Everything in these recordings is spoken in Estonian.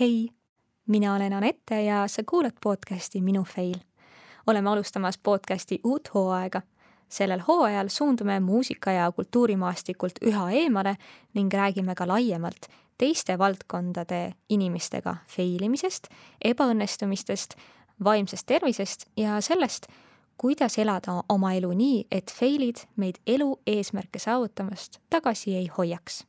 hei, mina olen Anette ja sa kuulad podcasti Minu fail. oleme alustamas podcasti uut hooaega. sellel hooajal suundume muusika ja kultuurimaastikult üha eemale ning räägime ka laiemalt teiste valdkondade inimestega fail imisest, ebaõnnestumistest, vaimsest tervisest ja sellest, kuidas elada oma elu nii, et fail'id meid elu eesmärke saavutamast tagasi ei hoiaks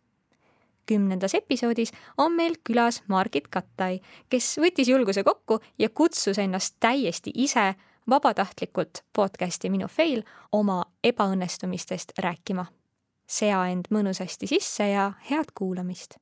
kümnendas episoodis on meil külas Margit Kattai, kes võttis julguse kokku ja kutsus ennast täiesti ise vabatahtlikult podcasti Minu fail oma ebaõnnestumistest rääkima. sea end mõnusasti sisse ja head kuulamist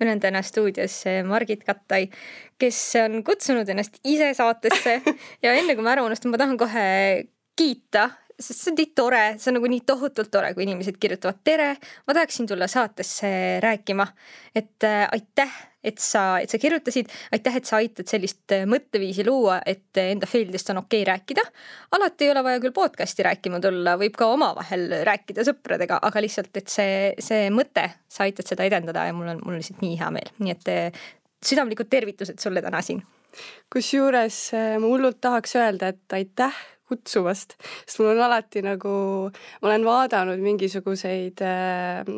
meil on täna stuudios Margit Kattai, kes on kutsunud ennast ise saatesse. Ja enne kui ma ära unustan, ma tahan kohe kiita, sest see on nii tore, see on nagu nii tohutult tore, kui inimesed kirjutavad tere, ma tahaksin tulla saatesse rääkima. et äh, aitäh, et sa, et sa kirjutasid, aitäh, et sa aitad sellist äh, mõtteviisi luua, et enda fail'idest on okei okay rääkida. alati ei ole vaja küll podcast'i rääkima tulla, võib ka omavahel rääkida sõpradega, aga lihtsalt, et see, see mõte, sa aitad seda edendada ja mul on, mul on lihtsalt nii hea meel, nii et äh, südamlikud tervitused sulle täna siin. kusjuures äh, ma hullult tahaks öelda, et aitäh kutsuvast, sest mul on alati nagu, ma olen vaadanud mingisuguseid äh,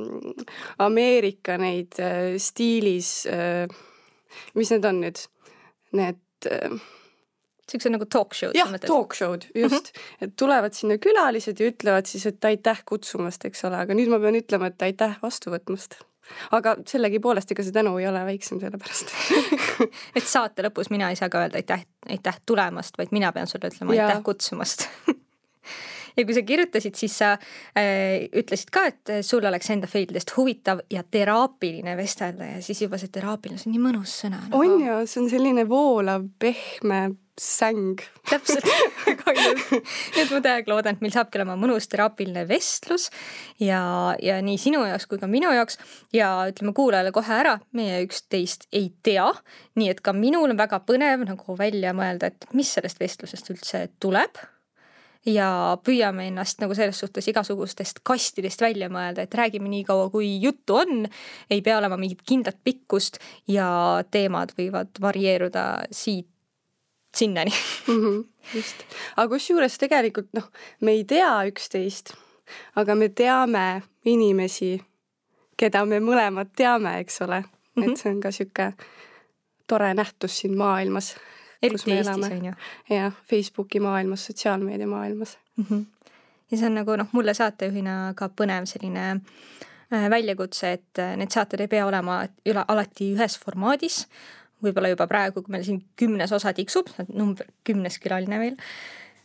Ameerika neid äh, stiilis äh,, mis need on nüüd, need äh, siuksed nagu talk show'd. jah, talk show'd, just mm. -hmm. et tulevad sinna külalised ja ütlevad siis, et aitäh kutsumast, eks ole, aga nüüd ma pean ütlema, et aitäh vastu võtmast aga sellegipoolest, ega see tänu ei ole väiksem selle pärast et saate lõpus mina ei saa ka öelda aitäh, aitäh tulemast, vaid mina pean sulle ütlema ja. aitäh kutsumast. Ja kui sa kirjutasid, siis sa äh, ütlesid ka, et sul oleks enda failidest huvitav ja teraapiline vestelda ja siis juba see teraapiline, see on nii mõnus sõna nagu.. on ju, see on selline voolav, pehme säng. täpselt väga ilus. et ma täiega loodan, et meil saabki olema mõnus teraapiline vestlus ja, ja nii sinu jaoks kui ka minu jaoks ja ütleme kuulajale kohe ära, meie üksteist ei tea. nii et ka minul on väga põnev nagu välja mõelda, et mis sellest vestlusest üldse tuleb ja püüame ennast nagu selles suhtes igasugustest kastidest välja mõelda, et räägime nii kaua, kui juttu on. ei pea olema mingit kindlat pikkust ja teemad võivad varieeruda siit sinnani mm. -hmm, just, aga kusjuures tegelikult noh, me ei tea üksteist, aga me teame inimesi, keda me mõlemad teame, eks ole mm, -hmm. et mhm. see on ka sihuke tore nähtus siin maailmas. eriti Eestis on ju. jah, Facebooki maailmas, sotsiaalmeedia maailmas mm. -hmm. ja see on nagu noh, mulle saatejuhina ka põnev selline äh, väljakutse, et äh, need saated ei pea olema üle, alati ühes formaadis võib-olla juba praegu, kui meil siin kümnes osa tiksub, number kümnes külaline meil,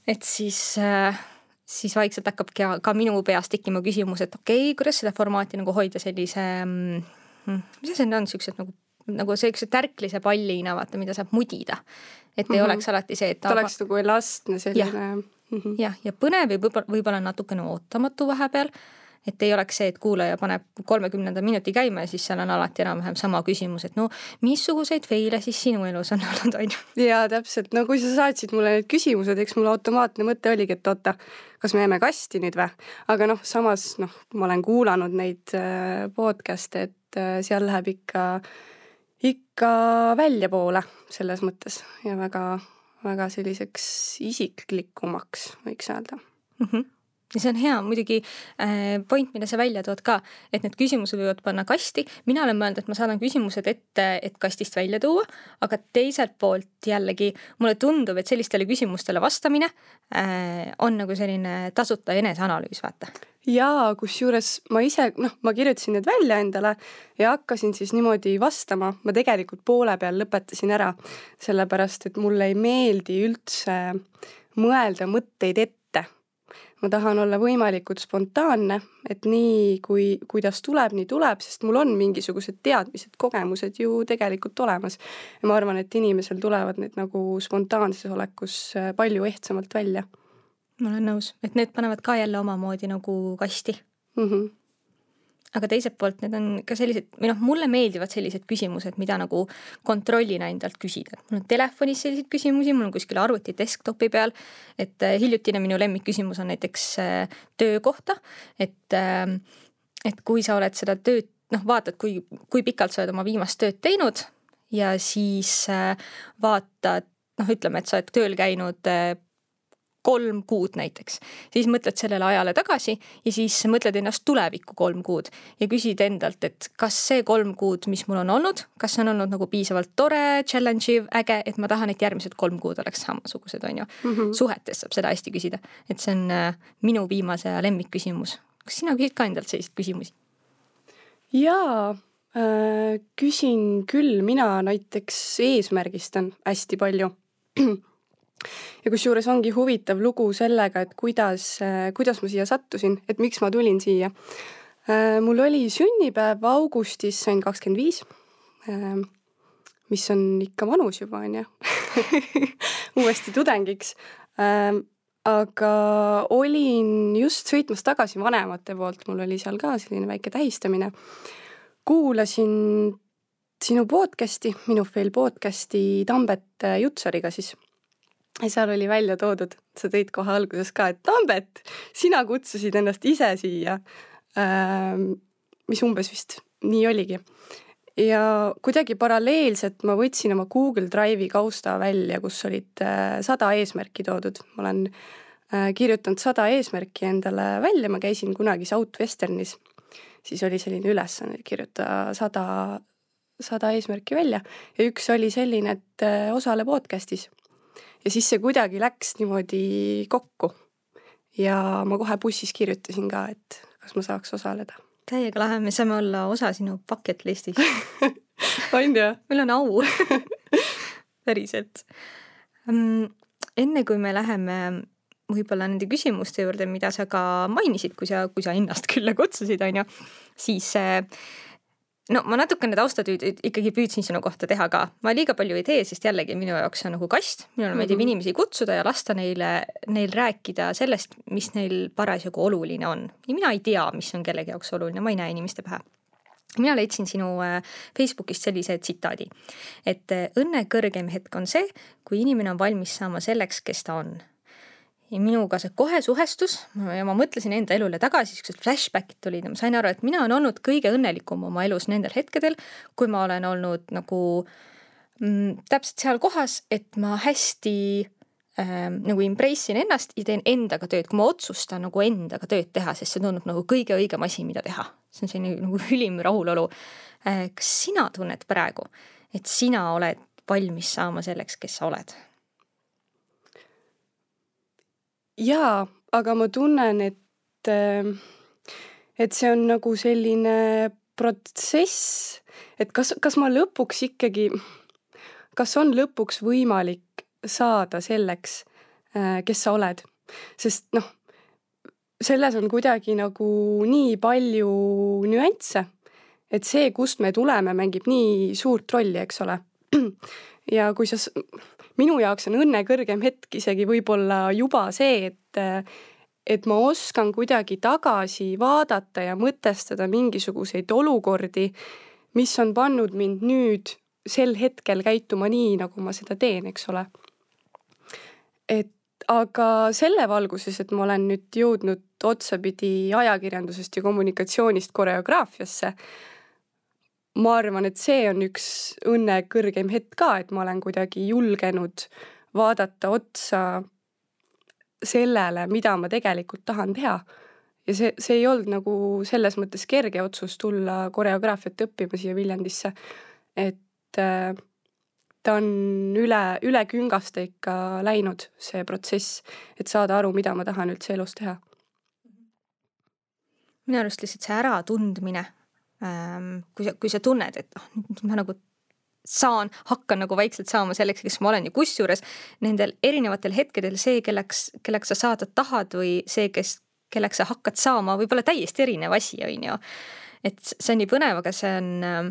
et siis äh, siis vaikselt hakkab ka, ka minu peas tekkima küsimus, et okei okay,, kuidas seda formaati nagu hoida sellise mm,, mis asi need on, siuksed nagu, nagu siukse tärklise pallina, vaata, mida saab mudida. et ei mm -hmm. oleks alati see, et ta oleks nagu elastne selline. jah, mm -hmm. ja, ja põnev ja võib-olla, võib-olla natukene ootamatu vahepeal et ei oleks see, et kuulaja paneb kolmekümnenda minuti käima ja siis seal on alati enam-vähem sama küsimus, et no missuguseid feile siis sinu elus on olnud, on ju. jaa, täpselt, no kui sa saatsid mulle need küsimused, eks mul automaatne mõte oligi, et oota, kas me jääme kasti nüüd või? aga noh, samas noh, ma olen kuulanud neid äh, podcast'e, et äh, seal läheb ikka, ikka väljapoole selles mõttes ja väga, väga selliseks isiklikumaks, võiks öelda mm. -hmm ja see on hea muidugi äh, point, mille sa välja tood ka, et need küsimused võivad panna kasti. mina olen mõelnud, et ma saadan küsimused ette, et kastist välja tuua, aga teiselt poolt jällegi mulle tundub, et sellistele küsimustele vastamine äh, on nagu selline tasuta eneseanalüüs, vaata jaa, kusjuures ma ise, noh, ma kirjutasin need välja endale ja hakkasin siis niimoodi vastama, ma tegelikult poole peal lõpetasin ära, sellepärast et mulle ei meeldi üldse mõelda mõtteid ette ma tahan olla võimalikult spontaanne, et nii kui, kuidas tuleb, nii tuleb, sest mul on mingisugused teadmised, kogemused ju tegelikult olemas. ja ma arvan, et inimesel tulevad need nagu spontaanses olekus äh, palju ehtsamalt välja. ma olen nõus, et need panevad ka jälle omamoodi nagu kasti mm. -hmm aga teiselt poolt need on ka sellised või noh, mulle meeldivad sellised küsimused, mida nagu kontrollina endalt küsida. mul on telefonis selliseid küsimusi, mul on kuskil arvuti desktopi peal. et äh, hiljutine minu lemmikküsimus on näiteks äh, töö kohta, et, äh, et kui sa oled seda tööd noh, vaatad, kui, kui pikalt sa oled oma viimast tööd teinud ja siis vaatad noh, ütleme, et sa oled tööl käinud kolm kuud näiteks, siis mõtled sellele ajale tagasi ja siis mõtled ennast tulevikku kolm kuud ja küsid endalt, et kas see kolm kuud, mis mul on olnud, kas see on olnud nagu piisavalt tore, challenge iv, äge, et ma tahan, et järgmised kolm kuud oleks samasugused, on ju mm. -hmm. suhetes saab seda hästi küsida, et see on äh, minu viimase aja lemmikküsimus. kas sina küsid ka endalt selliseid küsimusi? jaa äh,, küsin küll, mina näiteks eesmärgistan hästi palju ja kusjuures ongi huvitav lugu sellega, et kuidas, kuidas ma siia sattusin, et miks ma tulin siia. mul oli sünnipäev augustis, sain kakskümmend viis. mis on ikka vanus juba, on ju uuesti tudengiks. aga olin just sõitmas tagasi vanemate poolt, mul oli seal ka selline väike tähistamine. kuulasin sinu podcast'i, Minu Fail podcast'i Tambet Jutsariga siis seal oli välja toodud, sa tõid kohe alguses ka, et Tambet, sina kutsusid ennast ise siia ähm,. mis umbes vist nii oligi. ja kuidagi paralleelselt ma võtsin oma Google Drive'i kausta välja, kus olid äh, sada eesmärki toodud, ma olen äh, kirjutanud sada eesmärki endale välja, ma käisin kunagi Southwesternis, siis oli selline ülesanne kirjutada sada, sada eesmärki välja ja üks oli selline, et äh, osale podcast'is ja siis see kuidagi läks niimoodi kokku. ja ma kohe bussis kirjutasin ka, et kas ma saaks osaleda. täiega lahe, me saame olla osa sinu bucket list'ist on ju? meil on au päriselt. enne kui me läheme võib-olla nende küsimuste juurde, mida sa ka mainisid, kui sa, kui sa ennast külla kutsusid, on ju, siis äh, no ma natukene taustatüüd ikkagi püüdsin sinu kohta teha ka, ma liiga palju ei tee, sest jällegi minu jaoks on nagu kast, minule meeldib mm -hmm. inimesi kutsuda ja lasta neile, neil rääkida sellest, mis neil parasjagu oluline on. ja mina ei tea, mis on kellegi jaoks oluline, ma ei näe inimeste pähe. Mina leidsin sinu äh, Facebookist sellise tsitaadi, et äh, õnne kõrgem hetk on see, kui inimene on valmis saama selleks, kes ta on ja minuga see kohe suhestus ja ma mõtlesin enda elule tagasi, siuksed flashback'id tulid ja ma sain aru, et mina olen olnud kõige õnnelikum oma elus nendel hetkedel, kui ma olen olnud nagu mm, täpselt seal kohas, et ma hästi ähm, nagu embrace in ennast ja teen endaga tööd, kui ma otsustan nagu endaga tööd teha, sest see tundub nagu kõige õigem asi, mida teha. see on selline nagu ülim rahulolu äh,. kas sina tunned praegu, et sina oled valmis saama selleks, kes sa oled? Jaa, aga ma tunnen, et, ähm, et see on nagu selline protsess, et kas, kas ma lõpuks ikkagi, kas on lõpuks võimalik saada selleks, äh, kes sa oled, sest noh, selles on kuidagi nagu nii palju nüansse, et see, kust me tuleme, mängib nii suurt rolli, eks ole. ja kui sa minu jaoks on õnne kõrgem hetk isegi võib-olla juba see, et et ma oskan kuidagi tagasi vaadata ja mõtestada mingisuguseid olukordi, mis on pannud mind nüüd sel hetkel käituma nii, nagu ma seda teen, eks ole. et aga selle valguses, et ma olen nüüd jõudnud otsapidi ajakirjandusest ja kommunikatsioonist koreograafiasse, ma arvan, et see on üks õnne kõrgeim hetk ka, et ma olen kuidagi julgenud vaadata otsa sellele, mida ma tegelikult tahan teha. ja see, see ei olnud nagu selles mõttes kerge otsus tulla koreograafiat õppima siia Viljandisse. et äh, ta on üle, üle küngaste ikka läinud, see protsess, et saada aru, mida ma tahan üldse elus teha. minu arust lihtsalt see äratundmine kui sa, kui sa tunned, et noh, nüüd ma nagu saan, hakkan nagu vaikselt saama selleks, kes ma olen ja kusjuures nendel erinevatel hetkedel see, kelleks, kelleks sa saada tahad või see, kes, kelleks sa hakkad saama, võib olla täiesti erinev asi, on ju. et see on nii põnev, aga see on, ehm,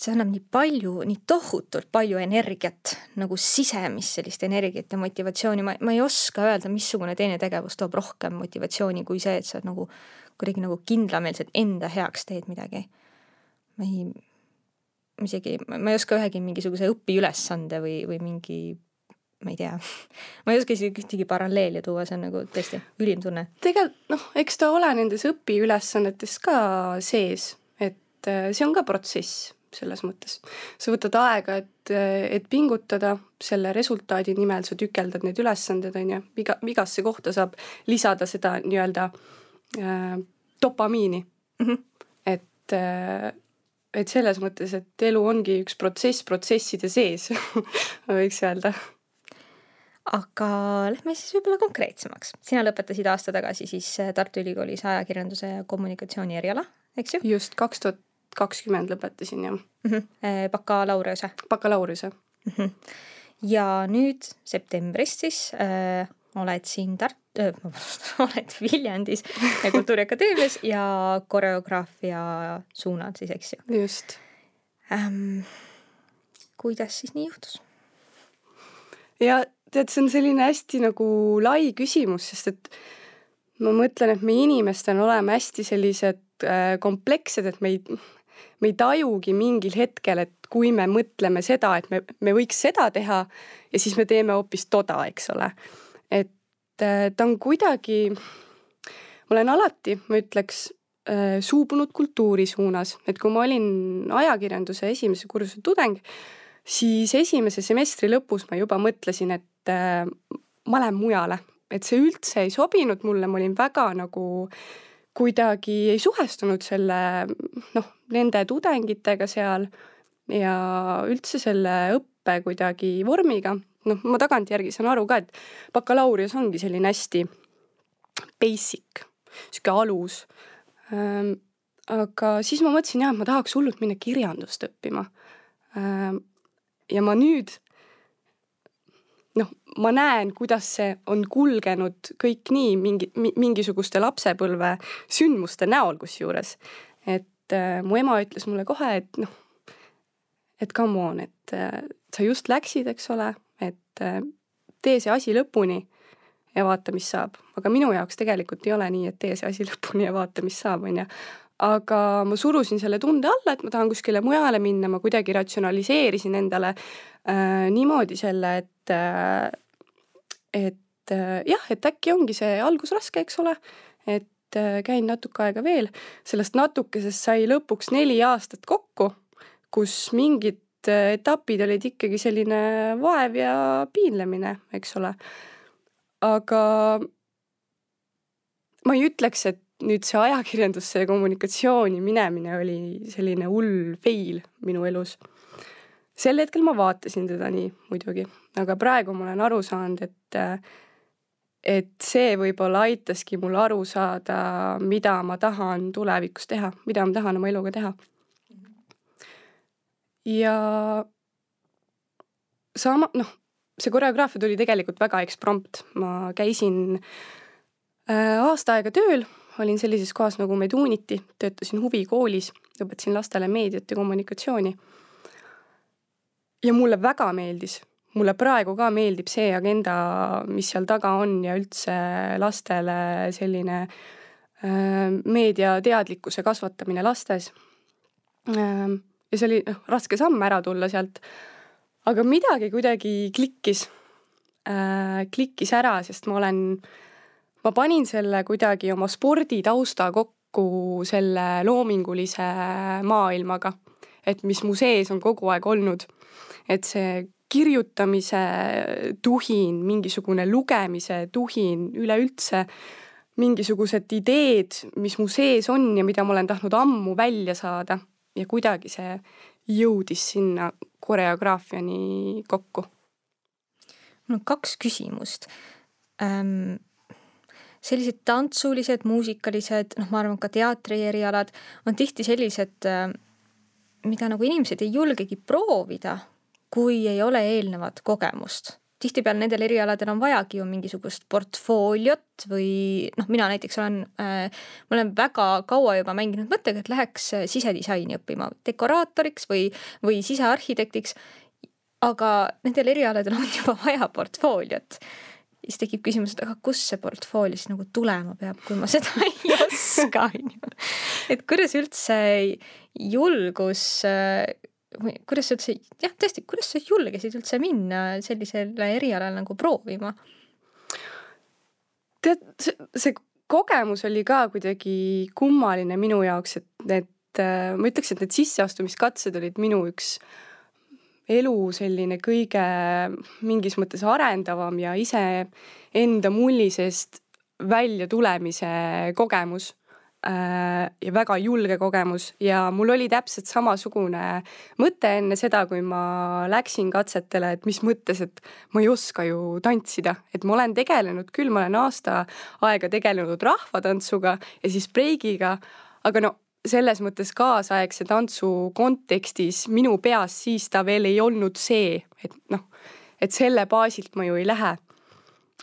see annab nii palju, nii tohutult palju energiat, nagu sisemist sellist energiat ja motivatsiooni, ma, ma ei oska öelda, missugune teine tegevus toob rohkem motivatsiooni kui see, et sa nagu kuidagi nagu kindlameelselt enda heaks teed midagi. Ma ei, isegi, ma ei oska ühegi mingisuguse õpiülesande või, või mingi, ma ei tea ma ei oska isegi ühtegi paralleeli tuua, see on nagu tõesti ülim tunne. tegelikult noh, eks ta ole nendes õpiülesannetes ka sees, et äh, see on ka protsess selles mõttes. sa võtad aega, et, et pingutada selle resultaadi nimel, sa tükeldad need ülesanded, on ju, iga, igasse kohta saab lisada seda nii-öelda äh, dopamiini mm. -hmm. et äh, et selles mõttes, et elu ongi üks protsess protsesside sees võiks öelda. aga lähme siis võib-olla konkreetsemaks. sina lõpetasid aasta tagasi siis Tartu Ülikoolis ajakirjanduse ja kommunikatsiooni eriala, eks ju? just, kaks tuhat kakskümmend lõpetasin jah mm. -hmm. bakalaureuse? bakalaureuse mm. -hmm. ja nüüd septembrist siis äh, oled siin Tart-, vabandust, oled Viljandis Kultuuriakadeemias ja koreograafia suunal siis, eks ju? just ähm,. kuidas siis nii juhtus? ja tead, see on selline hästi nagu lai küsimus, sest et ma mõtlen, et me inimestena oleme hästi sellised äh, komplekssed, et me ei, me ei tajugi mingil hetkel, et kui me mõtleme seda, et me, me võiks seda teha ja siis me teeme hoopis toda, eks ole et äh, ta on kuidagi, ma olen alati, ma ütleks, äh, suubunud kultuuri suunas, et kui ma olin ajakirjanduse esimese kursuse tudeng, siis esimese semestri lõpus ma juba mõtlesin, et äh, ma lähen mujale, et see üldse ei sobinud mulle, ma olin väga nagu kuidagi ei suhestunud selle noh, nende tudengitega seal ja üldse selle õppe kuidagi vormiga noh, ma tagantjärgi saan aru ka, et bakalaureus ongi selline hästi basic, sihuke alus ähm,. aga siis ma mõtlesin jah, et ma tahaks hullult minna kirjandust õppima ähm,. ja ma nüüd noh, ma näen, kuidas see on kulgenud kõik nii mingi, mingisuguste lapsepõlve sündmuste näol kusjuures. et äh, mu ema ütles mulle kohe, et noh, et come on, et äh, sa just läksid, eks ole, et äh, tee see asi lõpuni ja vaata, mis saab. aga minu jaoks tegelikult ei ole nii, et tee see asi lõpuni ja vaata, mis saab, on ju. aga ma surusin selle tunde alla, et ma tahan kuskile mujale minna, ma kuidagi ratsionaliseerisin endale äh, niimoodi selle, et äh,, et äh, jah, et äkki ongi see algus raske, eks ole, et äh, käin natuke aega veel, sellest natukesest sai lõpuks neli aastat kokku, kus mingit Äh, etapid olid ikkagi selline vaev ja piinlemine, eks ole. aga ma ei ütleks, et nüüd see ajakirjandusse ja kommunikatsiooni minemine oli selline hull fail minu elus. sel hetkel ma vaatasin teda nii muidugi, aga praegu ma olen aru saanud, et et see võib-olla aitaski mul aru saada, mida ma tahan tulevikus teha, mida ma tahan oma eluga teha ja sama, noh, see koreograafia tuli tegelikult väga eksprompt, ma käisin äh, aasta aega tööl, olin sellises kohas nagu Meduniti, töötasin huvikoolis, õpetasin lastele meediat ja kommunikatsiooni. ja mulle väga meeldis, mulle praegu ka meeldib see agenda, mis seal taga on ja üldse lastele selline äh, meediateadlikkuse kasvatamine lastes äh, ja see oli noh, raske samm ära tulla sealt. aga midagi kuidagi klikkis äh,, klikkis ära, sest ma olen, ma panin selle kuidagi oma sporditausta kokku selle loomingulise maailmaga, et mis mu sees on kogu aeg olnud. et see kirjutamise tuhin, mingisugune lugemise tuhin, üleüldse mingisugused ideed, mis mu sees on ja mida ma olen tahtnud ammu välja saada ja kuidagi see jõudis sinna koreograafiani kokku. mul on kaks küsimust ähm,. sellised tantsulised, muusikalised, noh, ma arvan, ka teatrierialad on tihti sellised, ähm, mida nagu inimesed ei julgegi proovida, kui ei ole eelnevat kogemust tihtipeale nendel erialadel on vajagi ju mingisugust portfooliot või noh, mina näiteks olen äh,, ma olen väga kaua juba mänginud mõttega, et läheks äh, sisedisaini õppima dekoraatoriks või, või sisearhitektiks. aga nendel erialadel on juba vaja portfooliot. siis tekib küsimus, et aga kust see portfoolio siis nagu tulema peab, kui ma seda ei oska, on ju. et kuidas üldse julgus või kuidas sa üldse, jah, tõesti, kuidas sa julgesid üldse minna sellisele erialale nagu proovima? tead, see, see kogemus oli ka kuidagi kummaline minu jaoks, et need, ma ütleks, et need sisseastumiskatsed olid minu üks elu selline kõige mingis mõttes arendavam ja iseenda mulli seest välja tulemise kogemus ja väga julge kogemus ja mul oli täpselt samasugune mõte enne seda, kui ma läksin katsetele, et mis mõttes, et ma ei oska ju tantsida, et ma olen tegelenud küll, ma olen aasta aega tegelenud rahvatantsuga ja siis breigiga, aga no selles mõttes kaasaegse tantsu kontekstis minu peas siis ta veel ei olnud see, et noh, et selle baasilt ma ju ei lähe.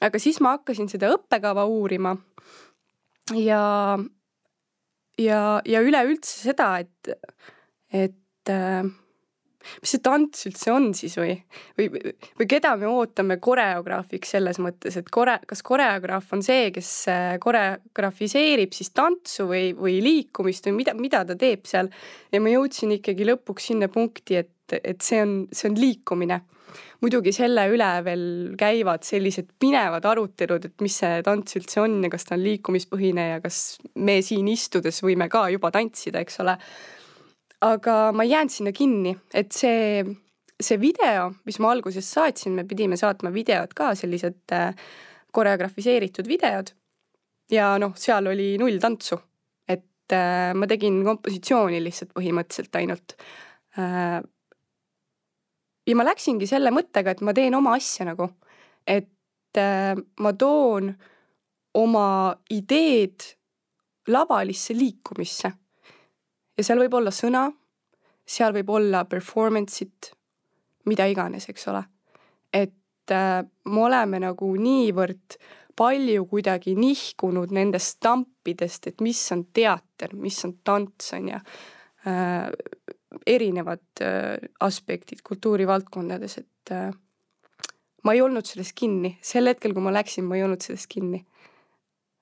aga siis ma hakkasin seda õppekava uurima ja ja, ja üleüldse seda, et, et äh, mis see tants üldse on siis või, või, või keda me ootame koreograafiks selles mõttes, et kore, kas koreograaf on see, kes äh, koreografiseerib siis tantsu või, või liikumist või mida, mida ta teeb seal. ja ma jõudsin ikkagi lõpuks sinna punkti, et, et see on, see on liikumine muidugi selle üle veel käivad sellised pinevad arutelud, et mis see tants üldse on ja kas ta on liikumispõhine ja kas me siin istudes võime ka juba tantsida, eks ole. Aga ma ei jäänud sinna kinni, et see, see video, mis ma alguses saatsin, me pidime saatma videod ka, sellised äh, koreografiseeritud videod. ja noh, seal oli null tantsu, et äh, ma tegin kompositsiooni lihtsalt põhimõtteliselt ainult äh, ja ma läksingi selle mõttega, et ma teen oma asja nagu, et äh, ma toon oma ideed lavalisse liikumisse. Ja seal võib olla sõna, seal võib olla performance'it, mida iganes, eks ole. et äh, me oleme nagu niivõrd palju kuidagi nihkunud nendest stampidest, et mis on teater, mis on tants, on ju äh, erinevad äh, aspektid kultuurivaldkondades, et äh, ma ei olnud sellest kinni, sel hetkel, kui ma läksin, ma ei olnud sellest kinni.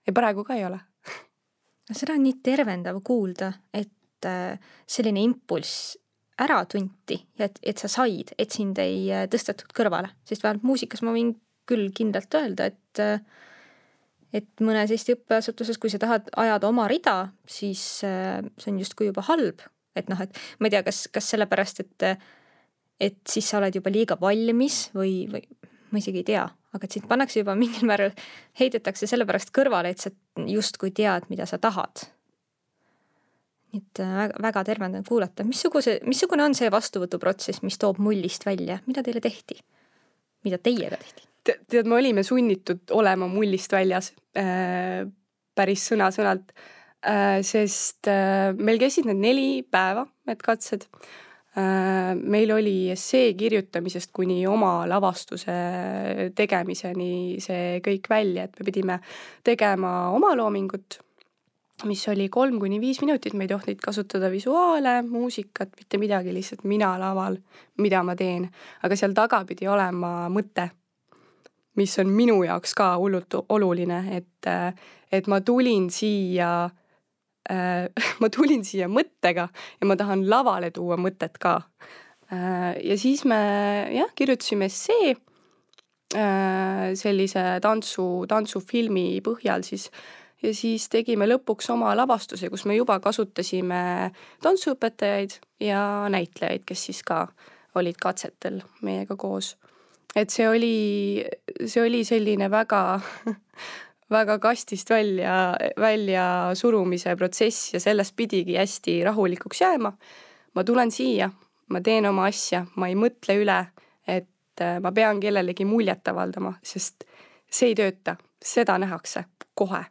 ja praegu ka ei ole. seda on nii tervendav kuulda, et äh, selline impulss ära tunti ja et, et sa said, et sind ei tõstetud kõrvale, sest vähemalt muusikas ma võin küll kindlalt öelda, et et mõnes Eesti õppeasutuses, kui sa tahad ajada oma rida, siis see on justkui juba halb, et noh, et ma ei tea, kas, kas sellepärast, et, et siis sa oled juba liiga valmis või, või ma isegi ei tea, aga et sind pannakse juba mingil määral, heidetakse sellepärast kõrvale, et sa justkui tead, mida sa tahad. Et äh, väga, väga tervendav kuulata, missuguse, missugune on see vastuvõtuprotsess, mis toob mullist välja, mida teile tehti? mida teiega tehti? tead, me olime sunnitud olema mullist väljas äh, päris sõna-sõnalt Äh, sest meil käisid need neli päeva, need katsed. Meil oli essee kirjutamisest kuni oma lavastuse tegemiseni see kõik välja, et me pidime tegema omaloomingut, mis oli kolm kuni viis minutit, me ei tohtinud kasutada visuaale, muusikat, mitte midagi, lihtsalt mina laval, mida ma teen. aga seal taga pidi olema mõte, mis on minu jaoks ka hullult oluline, et, et ma tulin siia äh, ma tulin siia mõttega ja ma tahan lavale tuua mõtet ka äh,. ja siis me jah, kirjutasime essee äh, sellise tantsu, tantsufilmi põhjal siis ja siis tegime lõpuks oma lavastuse, kus me juba kasutasime tantsuõpetajaid ja näitlejaid, kes siis ka olid katsetel meiega koos. et see oli, see oli selline väga väga kastist välja, välja surumise protsess ja sellest pidigi hästi rahulikuks jääma. ma tulen siia, ma teen oma asja, ma ei mõtle üle, et äh, ma pean kellelegi muljet avaldama, sest see ei tööta, seda nähakse kohe.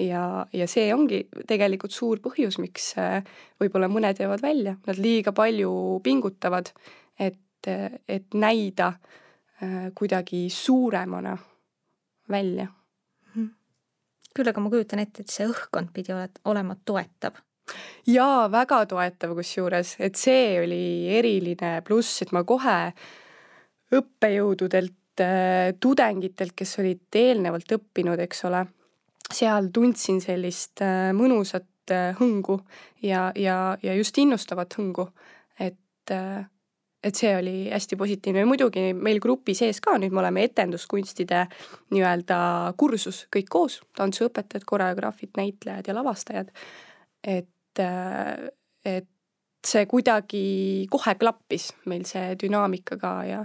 Ja, ja see ongi tegelikult suur põhjus, miks äh, võib-olla mõned jäävad välja, nad liiga palju pingutavad, et, et näida äh, kuidagi suuremana välja. Küll aga ma kujutan ette, et see õhkkond pidi olema toetav. jaa, väga toetav kusjuures, et see oli eriline pluss, et ma kohe õppejõududelt äh, tudengitelt, kes olid eelnevalt õppinud, eks ole, seal tundsin sellist äh, mõnusat äh, hõngu ja, ja, ja just innustavat hõngu. et, et see oli hästi positiivne ja muidugi meil grupi sees ka nüüd me oleme etenduskunstide nii-öelda kursus kõik koos, tantsuõpetajad, koreograafid, näitlejad ja lavastajad. et, et see kuidagi kohe klappis meil see dünaamika ka ja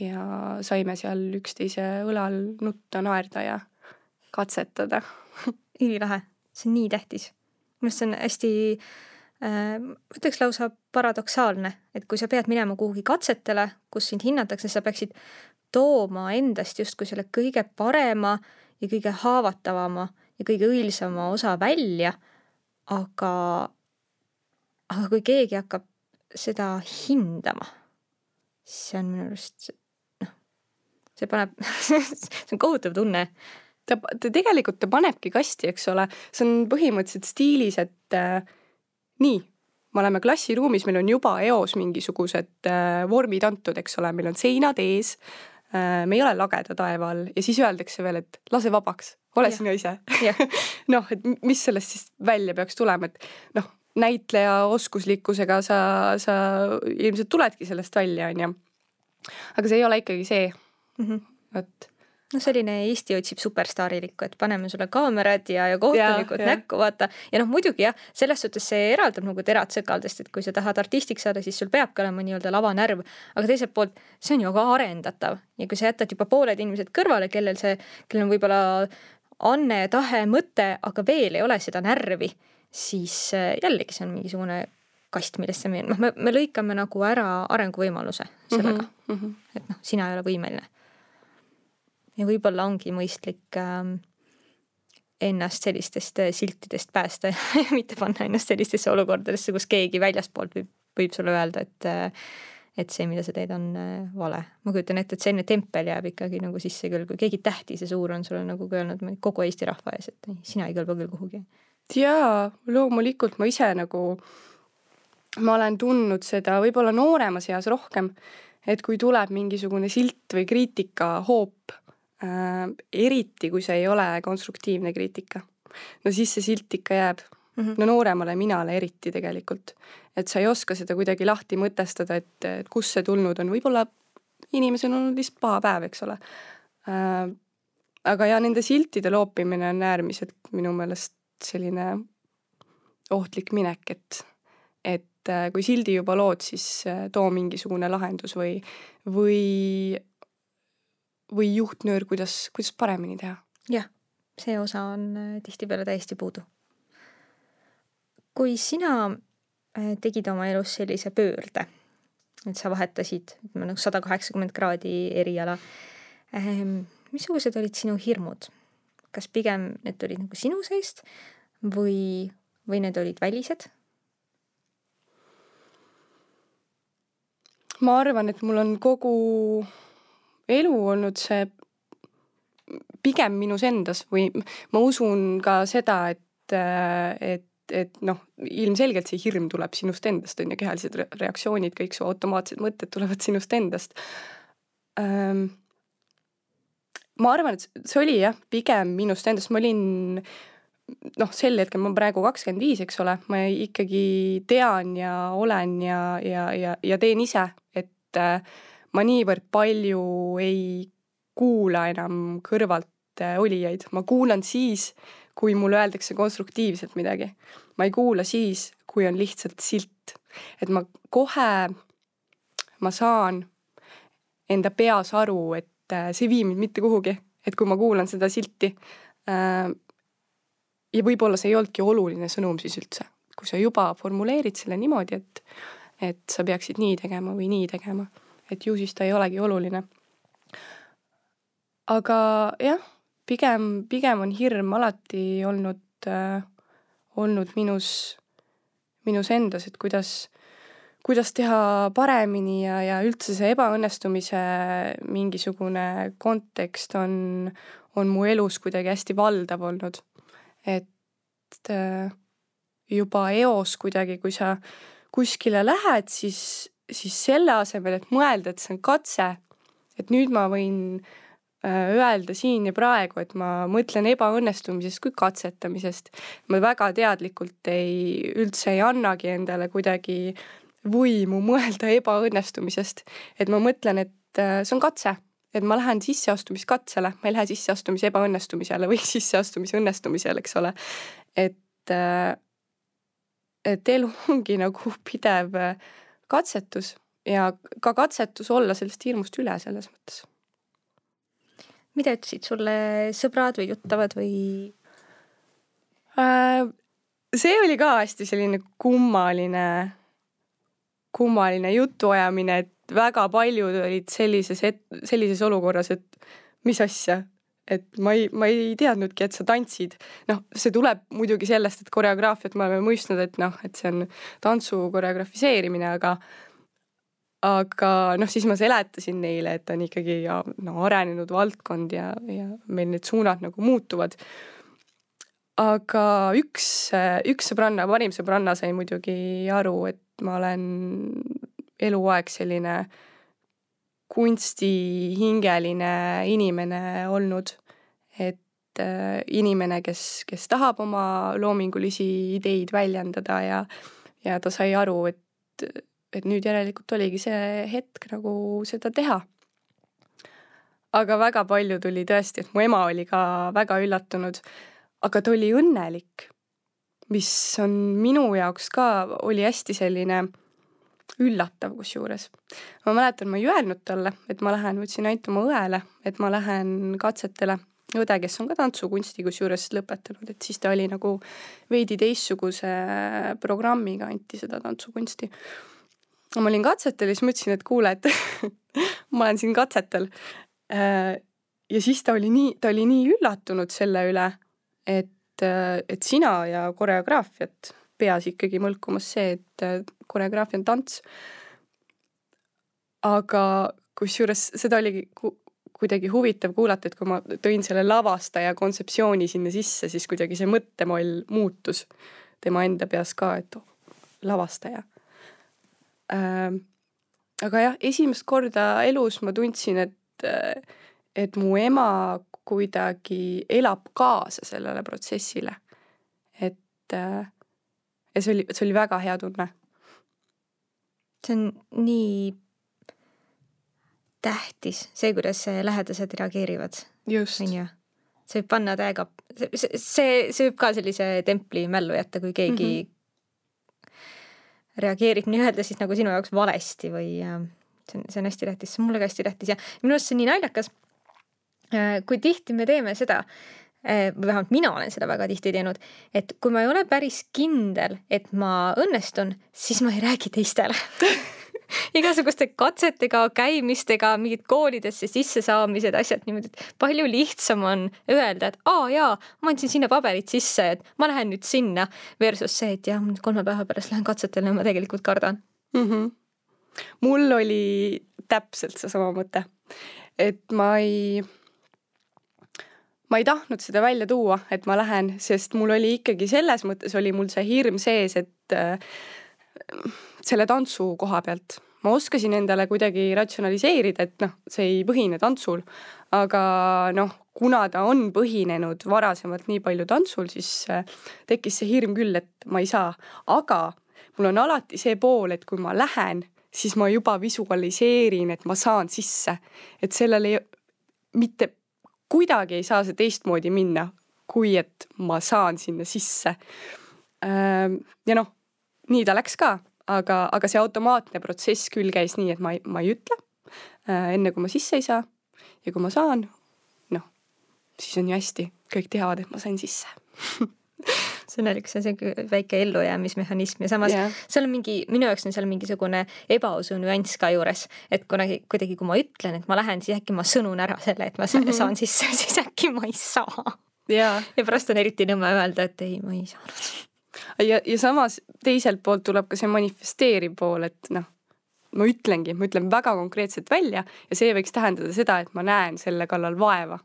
ja saime seal üksteise õlal nutta, naerda ja katsetada ülilahe, see on nii tähtis. minu arust see on hästi äh,, ma ütleks lausa paradoksaalne, et kui sa pead minema kuhugi katsetele, kus sind hinnatakse, sa peaksid tooma endast justkui selle kõige parema ja kõige haavatavama ja kõige õilsama osa välja, aga, aga kui keegi hakkab seda hindama, see on minu arust see paneb see on kohutav tunne. Ta, ta tegelikult, ta panebki kasti, eks ole, see on põhimõtteliselt stiilis, et äh, nii, me oleme klassiruumis, meil on juba eos mingisugused äh, vormid antud, eks ole, meil on seinad ees äh,, me ei ole lageda taeva all ja siis öeldakse veel, et lase vabaks, ole ja. sina ise noh, et mis sellest siis välja peaks tulema, et noh, näitleja oskuslikkusega sa, sa ilmselt tuledki sellest välja, on ju. aga see ei ole ikkagi see mm. -hmm. vot noh, selline Eesti otsib superstaarilikku, et paneme sulle kaamerad ja, ja kohtunikud ja, näkku, vaata. ja noh, muidugi jah, selles suhtes see eraldab nagu terad sõkaldest, et kui sa tahad artistiks saada, siis sul peabki olema nii-öelda lavanärv. aga teiselt poolt, see on ju ka arendatav ja kui sa jätad juba pooled inimesed kõrvale, kellel see, kellel on võib-olla anne, tahe, mõte, aga veel ei ole seda närvi, siis äh, jällegi see on mingisugune kast, millesse me, noh, me, me lõikame nagu ära arenguvõimaluse sellega mm. -hmm. et noh, sina ei ole võimeline ja võib-olla ongi mõistlik äh, ennast sellistest äh, siltidest päästa ja mitte panna ennast sellistesse olukordadesse, kus keegi väljaspoolt võib, võib sulle öelda, et äh, et see, mida sa teed, on äh, vale. ma kujutan ette, et selline tempel jääb ikkagi nagu sisse küll, kui keegi tähtis ja suur on sulle nagu öelnud kogu Eesti rahva ees, et sina ei kõlba küll kuhugi. jaa, loomulikult ma ise nagu, ma olen tundnud seda võib-olla nooremas eas rohkem, et kui tuleb mingisugune silt või kriitikahoop äh,. eriti, kui see ei ole konstruktiivne kriitika. no siis see silt ikka jääb mm. -hmm. no nooremale minale eriti tegelikult. et sa ei oska seda kuidagi lahti mõtestada, et, et kust see tulnud on, võib-olla inimesel on olnud lihtsalt paha päev, eks ole äh,. aga ja nende siltide loopimine on äärmiselt minu meelest selline ohtlik minek, et, et äh, kui sildi juba lood, siis äh, too mingisugune lahendus või, või või juhtnöör, kuidas, kuidas paremini teha. jah, see osa on äh, tihtipeale täiesti puudu. kui sina äh, tegid oma elus sellise pöörde, et sa vahetasid, ütleme nagu sada kaheksakümmend kraadi eriala, ähm, missugused olid sinu hirmud? kas pigem need olid nagu sinu seest või, või need olid välised? ma arvan, et mul on kogu elu olnud see pigem minus endas või ma usun ka seda, et, et, et noh, ilmselgelt see hirm tuleb sinust endast, on ju, kehalised reaktsioonid, kõik su automaatsed mõtted tulevad sinust endast ähm,. ma arvan, et see oli jah, pigem minust endast, ma olin noh, sel hetkel ma praegu kakskümmend viis, eks ole, ma ikkagi tean ja olen ja, ja, ja, ja teen ise, et äh, ma niivõrd palju ei kuula enam kõrvalt äh, olijaid, ma kuulan siis, kui mulle öeldakse konstruktiivselt midagi. ma ei kuula siis, kui on lihtsalt silt. et ma kohe, ma saan enda peas aru, et äh, see ei vii mind mitte kuhugi, et kui ma kuulan seda silti. Äh, ja võib-olla see ei olnudki oluline sõnum siis üldse, kui sa juba formuleerid selle niimoodi, et, et sa peaksid nii tegema või nii tegema et ju siis ta ei olegi oluline. aga jah, pigem, pigem on hirm alati olnud äh,, olnud minus, minus endas, et kuidas, kuidas teha paremini ja, ja üldse see ebaõnnestumise mingisugune kontekst on, on mu elus kuidagi hästi valdav olnud. et äh, juba eos kuidagi, kui sa kuskile lähed, siis siis selle asemel, et mõelda, et see on katse, et nüüd ma võin äh, öelda siin ja praegu, et ma mõtlen ebaõnnestumisest kui katsetamisest. ma väga teadlikult ei, üldse ei annagi endale kuidagi võimu mõelda ebaõnnestumisest, et ma mõtlen, et äh, see on katse, et ma lähen sisseastumiskatsele, ma ei lähe sisseastumise ebaõnnestumisele või sisseastumise õnnestumisele, eks ole. et, äh, et elu ongi nagu pidev katsetus ja ka katsetus olla sellest hirmust üle selles mõttes. mida ütlesid sulle sõbrad või tuttavad või äh,? see oli ka hästi selline kummaline, kummaline jutuajamine, et väga paljud olid sellises, sellises olukorras, et mis asja, et ma ei, ma ei teadnudki, et sa tantsid. noh, see tuleb muidugi sellest, et koreograafiat me oleme mõistnud, et noh, et see on tantsu koreografiseerimine, aga aga noh, siis ma seletasin neile, et on ikkagi ja no arenenud valdkond ja, ja meil need suunad nagu muutuvad. aga üks, üks sõbranna, parim sõbranna sai muidugi aru, et ma olen eluaeg selline kunstihingeline inimene olnud, et äh, inimene, kes, kes tahab oma loomingulisi ideid väljendada ja, ja ta sai aru, et, et nüüd järelikult oligi see hetk nagu seda teha. aga väga palju tuli tõesti, et mu ema oli ka väga üllatunud, aga ta oli õnnelik, mis on minu jaoks ka, oli hästi selline üllatav kusjuures. ma mäletan, ma ei öelnud talle, et ma lähen, võtsin ainult oma õele, et ma lähen katsetele. õde, kes on ka tantsukunsti kusjuures lõpetanud, et siis ta oli nagu veidi teistsuguse programmiga anti seda tantsukunsti. ma olin katsetel ja siis ma ütlesin, et kuule, et ma olen siin katsetel. Ja siis ta oli nii, ta oli nii üllatunud selle üle, et, et sina ja koreograafiat peas ikkagi mõlkumas see, et äh, koreograafia on tants. aga kusjuures seda oligi ku kuidagi huvitav kuulata, et kui ma tõin selle lavastaja kontseptsiooni sinna sisse, siis kuidagi see mõttemoll muutus tema enda peas ka, et oh, lavastaja ähm,. aga jah, esimest korda elus ma tundsin, et, äh, et mu ema kuidagi elab kaasa sellele protsessile. et äh, ja see oli, see oli väga hea tunne. see on nii tähtis, see, kuidas lähedased reageerivad. on ju? see võib panna täiega, see, see, see võib ka sellise templi mällu jätta, kui keegi mm -hmm. reageerib nii-öelda siis nagu sinu jaoks valesti või äh, see on, see on hästi tähtis, see on mulle ka hästi tähtis ja minu arust see on nii naljakas. Äh, kui tihti me teeme seda, või vähemalt mina olen seda väga tihti teinud, et kui ma ei ole päris kindel, et ma õnnestun, siis ma ei räägi teistele igasuguste katsetega, käimistega, mingid koolidesse sissesaamised, asjad niimoodi, et palju lihtsam on öelda, et aa jaa, ma andsin sinna paberid sisse, et ma lähen nüüd sinna, versus see, et jah, kolme päeva pärast lähen katsetele ja ma tegelikult kardan mm. -hmm. mul oli täpselt seesama mõte, et ma ei ma ei tahtnud seda välja tuua, et ma lähen, sest mul oli ikkagi selles mõttes oli mul see hirm sees, et äh, selle tantsu koha pealt. Ma oskasin endale kuidagi ratsionaliseerida, et noh, see ei põhine tantsul, aga noh, kuna ta on põhinenud varasemalt nii palju tantsul, siis äh, tekkis see hirm küll, et ma ei saa, aga mul on alati see pool, et kui ma lähen, siis ma juba visualiseerin, et ma saan sisse, et sellel ei, mitte kuidagi ei saa see teistmoodi minna, kui et ma saan sinna sisse. ja noh, nii ta läks ka, aga, aga see automaatne protsess küll käis nii, et ma ei, ma ei ütle enne, kui ma sisse ei saa. ja kui ma saan, noh, siis on ju hästi, kõik teavad, et ma sain sisse see on on siuke väike ellujäämismehhanism ja samas yeah. seal on mingi, minu jaoks on seal mingisugune ebausu nüanss ka juures, et kunagi kuidagi, kui ma ütlen, et ma lähen, siis äkki ma sõnun ära selle, et ma mm -hmm. saan sisse, siis äkki ma ei saa yeah.. ja pärast on eriti nõme öelda, et ei, ma ei saanud. ja, ja samas teiselt poolt tuleb ka see manifesteeriv pool, et noh, ma ütlengi, ma ütlen väga konkreetselt välja ja see võiks tähendada seda, et ma näen selle kallal vaeva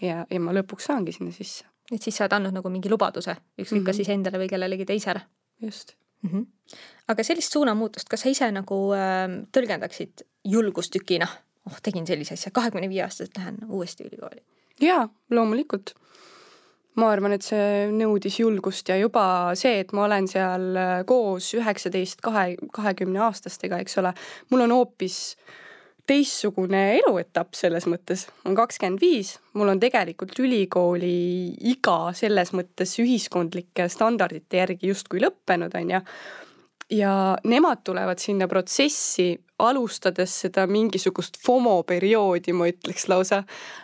ja, ja ma lõpuks saangi sinna sisse et siis sa oled andnud nagu mingi lubaduse, ükskõik mm -hmm. kas mhm. siis endale või kellelegi teisele. just mm. -hmm. aga sellist suunamuutust, kas sa ise nagu äh, tõlgendaksid julgustükina oh, tegin sellise asja, kahekümne viie aastaselt lähen uuesti ülikooli. jaa, loomulikult. ma arvan, et see nõudis julgust ja juba see, et ma olen seal koos üheksateist, kahe, kahekümne aastastega, eks ole, mul on hoopis teistsugune eluetapp selles mõttes, on kakskümmend viis, mul on tegelikult ülikooli iga selles mõttes ühiskondlike standardite järgi justkui lõppenud, on ju ja nemad tulevad sinna protsessi alustades seda mingisugust FOMO perioodi, ma ütleks lausa.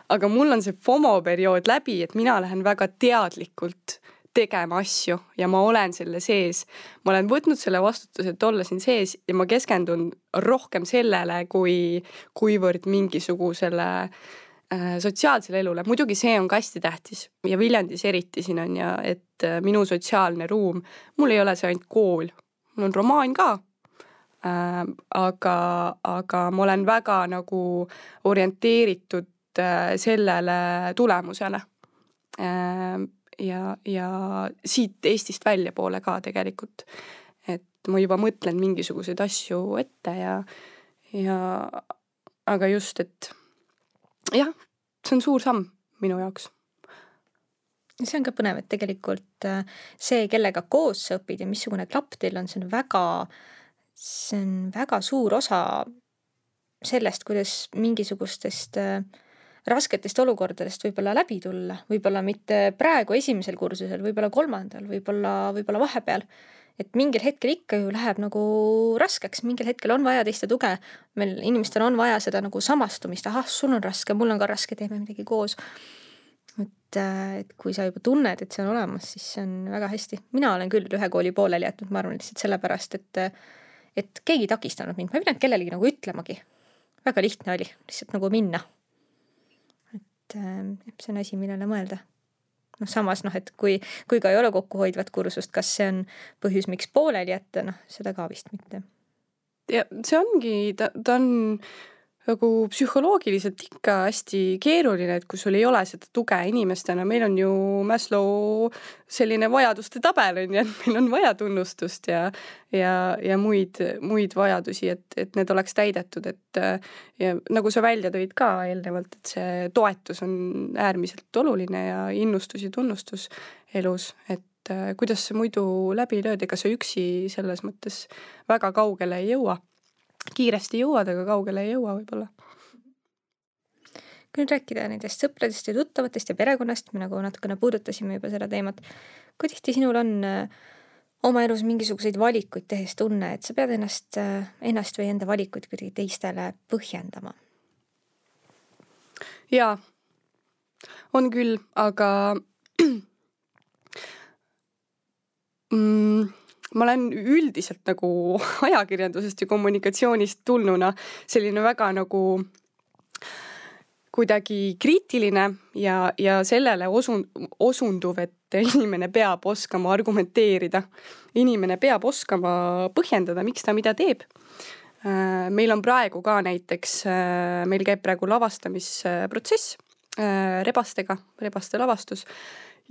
aga mul on see FOMO periood läbi, et mina lähen väga teadlikult tegema asju ja ma olen selle sees. ma olen võtnud selle vastutuse, et olla siin sees ja ma keskendun rohkem sellele, kui, kuivõrd mingisugusele äh, sotsiaalsele elule, muidugi see on ka hästi tähtis ja Viljandis eriti siin on ja et äh, minu sotsiaalne ruum, mul ei ole see ainult kool, mul on romaan ka äh,. aga, aga ma olen väga nagu orienteeritud äh, sellele tulemusele äh,. Ja, ja siit Eestist väljapoole ka tegelikult. et ma juba mõtlen mingisuguseid asju ette ja, ja aga just, et jah, see on suur samm minu jaoks see on ka põnev, et tegelikult äh, see, kellega koos sa õpid ja missugune klapp teil on, see on väga, see on väga suur osa sellest, kuidas mingisugustest äh, rasketest olukordadest võib-olla läbi tulla, võib-olla mitte praegu esimesel kursusel, võib-olla kolmandal, võib-olla, võib-olla vahepeal. et mingil hetkel ikka ju läheb nagu raskeks, mingil hetkel on vaja teiste tuge. meil inimestel on vaja seda nagu samastumist, ahah, sul on raske, mul on ka raske, teeme midagi koos et, äh, et kui sa juba tunned, et see on olemas, siis see on väga hästi. mina olen küll ühe kooli pooleli jätnud, ma arvan lihtsalt sellepärast, et, et keegi ei takistanud mind, ma ei pidanud kellelegi nagu ütlemagi. väga lihtne oli lihtsalt nagu minna. Et äh, see on asi, millele mõelda. noh, samas noh, et kui, kui ka ei ole kokkuhoidvat kursust, kas see on põhjus, miks pooleli jätta, noh, seda ka vist mitte. ja see ongi, ta, ta on nagu psühholoogiliselt ikka hästi keeruline, et kui sul ei ole seda tuge inimestena, meil on ju Maslow selline vajaduste tabel on ju, et meil on vaja tunnustust ja ja, ja muid, muid vajadusi, et, et need oleks täidetud, et ja nagu sa välja tõid ka eelnevalt, et see toetus on äärmiselt oluline ja innustus ja tunnustus elus, et kuidas sa muidu läbi lööd, ega sa üksi selles mõttes väga kaugele ei jõua kiiresti jõuad, aga kaugele ei jõua võib-olla. kui nüüd rääkida nendest sõpradest ja tuttavatest ja perekonnast, me nagu natukene puudutasime juba seda teemat, kui tihti sinul on äh, oma elus mingisuguseid valikuid tehes tunne, et sa pead ennast, äh, ennast või enda valikuid kuidagi teistele põhjendama? jaa, on küll, aga mm, ma olen üldiselt nagu ajakirjandusest ja kommunikatsioonist tulnuna selline väga nagu kuidagi kriitiline ja, ja sellele osun-, osunduv, et inimene peab oskama argumenteerida. inimene peab oskama põhjendada, miks ta mida teeb. Äh, meil on praegu ka näiteks, äh, meil käib praegu lavastamisprotsess äh, rebastega, rebaste lavastus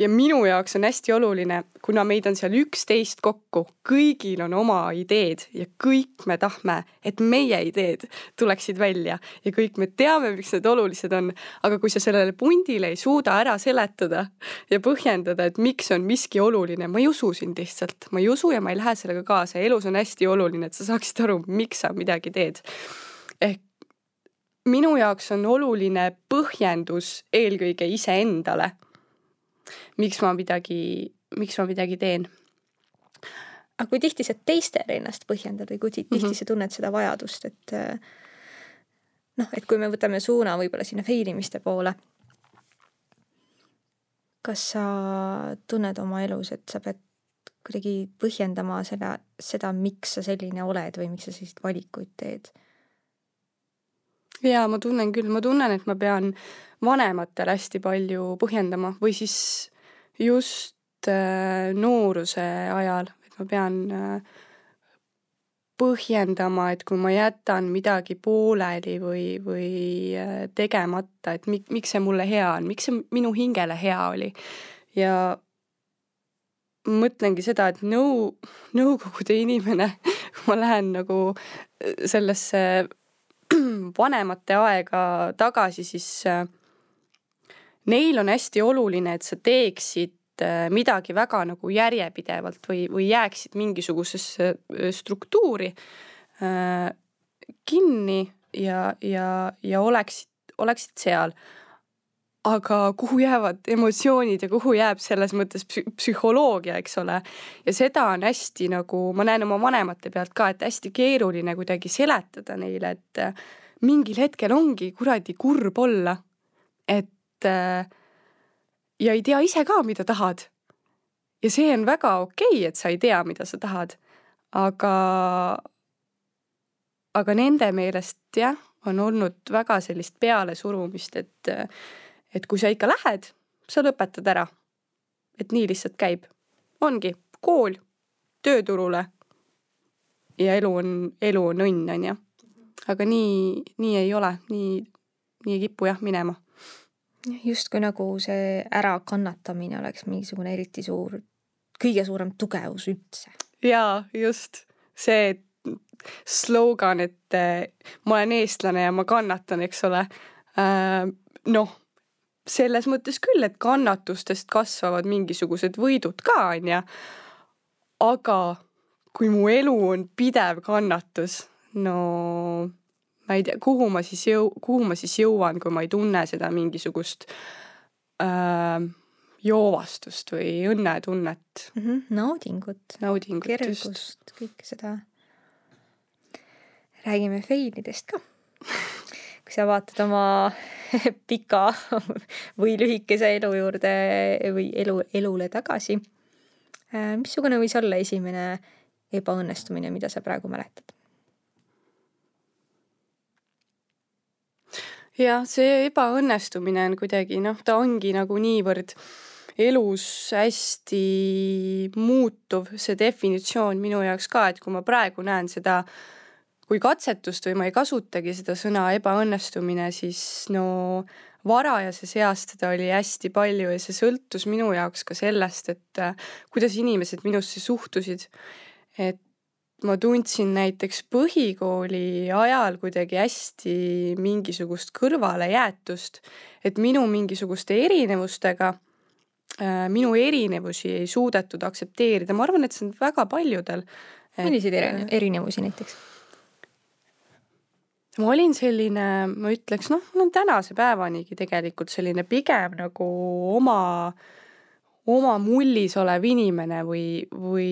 ja minu jaoks on hästi oluline, kuna meid on seal üksteist kokku, kõigil on oma ideed ja kõik me tahame, et meie ideed tuleksid välja ja kõik me teame, miks need olulised on. aga kui sa sellele pundile ei suuda ära seletada ja põhjendada, et miks on miski oluline, ma ei usu sind lihtsalt, ma ei usu ja ma ei lähe sellega kaasa, elus on hästi oluline, et sa saaksid aru, miks sa midagi teed. ehk minu jaoks on oluline põhjendus eelkõige iseendale miks ma midagi, miks ma midagi teen. aga kui tihti sa teistele ennast põhjendad või kui tihti mm -hmm. sa tunned seda vajadust, et äh, noh, et kui me võtame suuna võib-olla sinna fail imiste poole, kas sa tunned oma elus, et sa pead kuidagi põhjendama seda, seda, miks sa selline oled või miks sa selliseid valikuid teed? jaa, ma tunnen küll, ma tunnen, et ma pean vanematele hästi palju põhjendama või siis just äh, nooruse ajal, et ma pean äh, põhjendama, et kui ma jätan midagi pooleli või, või äh, tegemata, et mi-, miks see mulle hea on, miks see minu hingele hea oli. ja mõtlengi seda, et nõu, nõukogude inimene, kui ma lähen nagu sellesse vanemate aega tagasi, siis neil on hästi oluline, et sa teeksid äh, midagi väga nagu järjepidevalt või, või jääksid mingisugusesse struktuuri äh, kinni ja, ja, ja oleksid, oleksid seal aga kuhu jäävad emotsioonid ja kuhu jääb selles mõttes psühholoogia, eks ole. ja seda on hästi nagu, ma näen oma vanemate pealt ka, et hästi keeruline kuidagi seletada neile, et äh, mingil hetkel ongi kuradi kurb olla. et äh, ja ei tea ise ka, mida tahad. ja see on väga okei okay,, et sa ei tea, mida sa tahad. aga, aga nende meelest jah, on olnud väga sellist pealesurumist, et äh, et kui sa ikka lähed, sa lõpetad ära. et nii lihtsalt käib. ongi kool, tööturule. ja elu on, elu on õnn, on ju. aga nii, nii ei ole, nii, nii ei kipu jah minema. Justkui nagu see ärakannatamine oleks mingisugune eriti suur, kõige suurem tugevus üldse. jaa, just see slogan, et äh, ma olen eestlane ja ma kannatan, eks ole äh,. noh selles mõttes küll, et kannatustest kasvavad mingisugused võidud ka, onju. aga kui mu elu on pidev kannatus, no ma ei tea, kuhu ma siis jõu-, kuhu ma siis jõuan, kui ma ei tunne seda mingisugust äh, joovastust või õnnetunnet mm. -hmm. naudingut. naudingut, kergust, kõike seda. räägime failidest ka kui sa vaatad oma pika või lühikese elu juurde või elu, elule tagasi, äh, missugune võis olla esimene ebaõnnestumine, mida sa praegu mäletad? Jah, see ebaõnnestumine on kuidagi noh, ta ongi nagu niivõrd elus hästi muutuv, see definitsioon minu jaoks ka, et kui ma praegu näen seda kui katsetust või ma ei kasutagi seda sõna ebaõnnestumine, siis no varajases eas teda oli hästi palju ja see sõltus minu jaoks ka sellest, et kuidas inimesed minusse suhtusid. et ma tundsin näiteks põhikooli ajal kuidagi hästi mingisugust kõrvalejäetust, et minu mingisuguste erinevustega äh, minu erinevusi ei suudetud aktsepteerida, ma arvan, et see on väga paljudel. milliseid erinevusi näiteks? ma olin selline, ma ütleks, noh, mul on tänase päevanigi tegelikult selline pigem nagu oma, oma mullis olev inimene või, või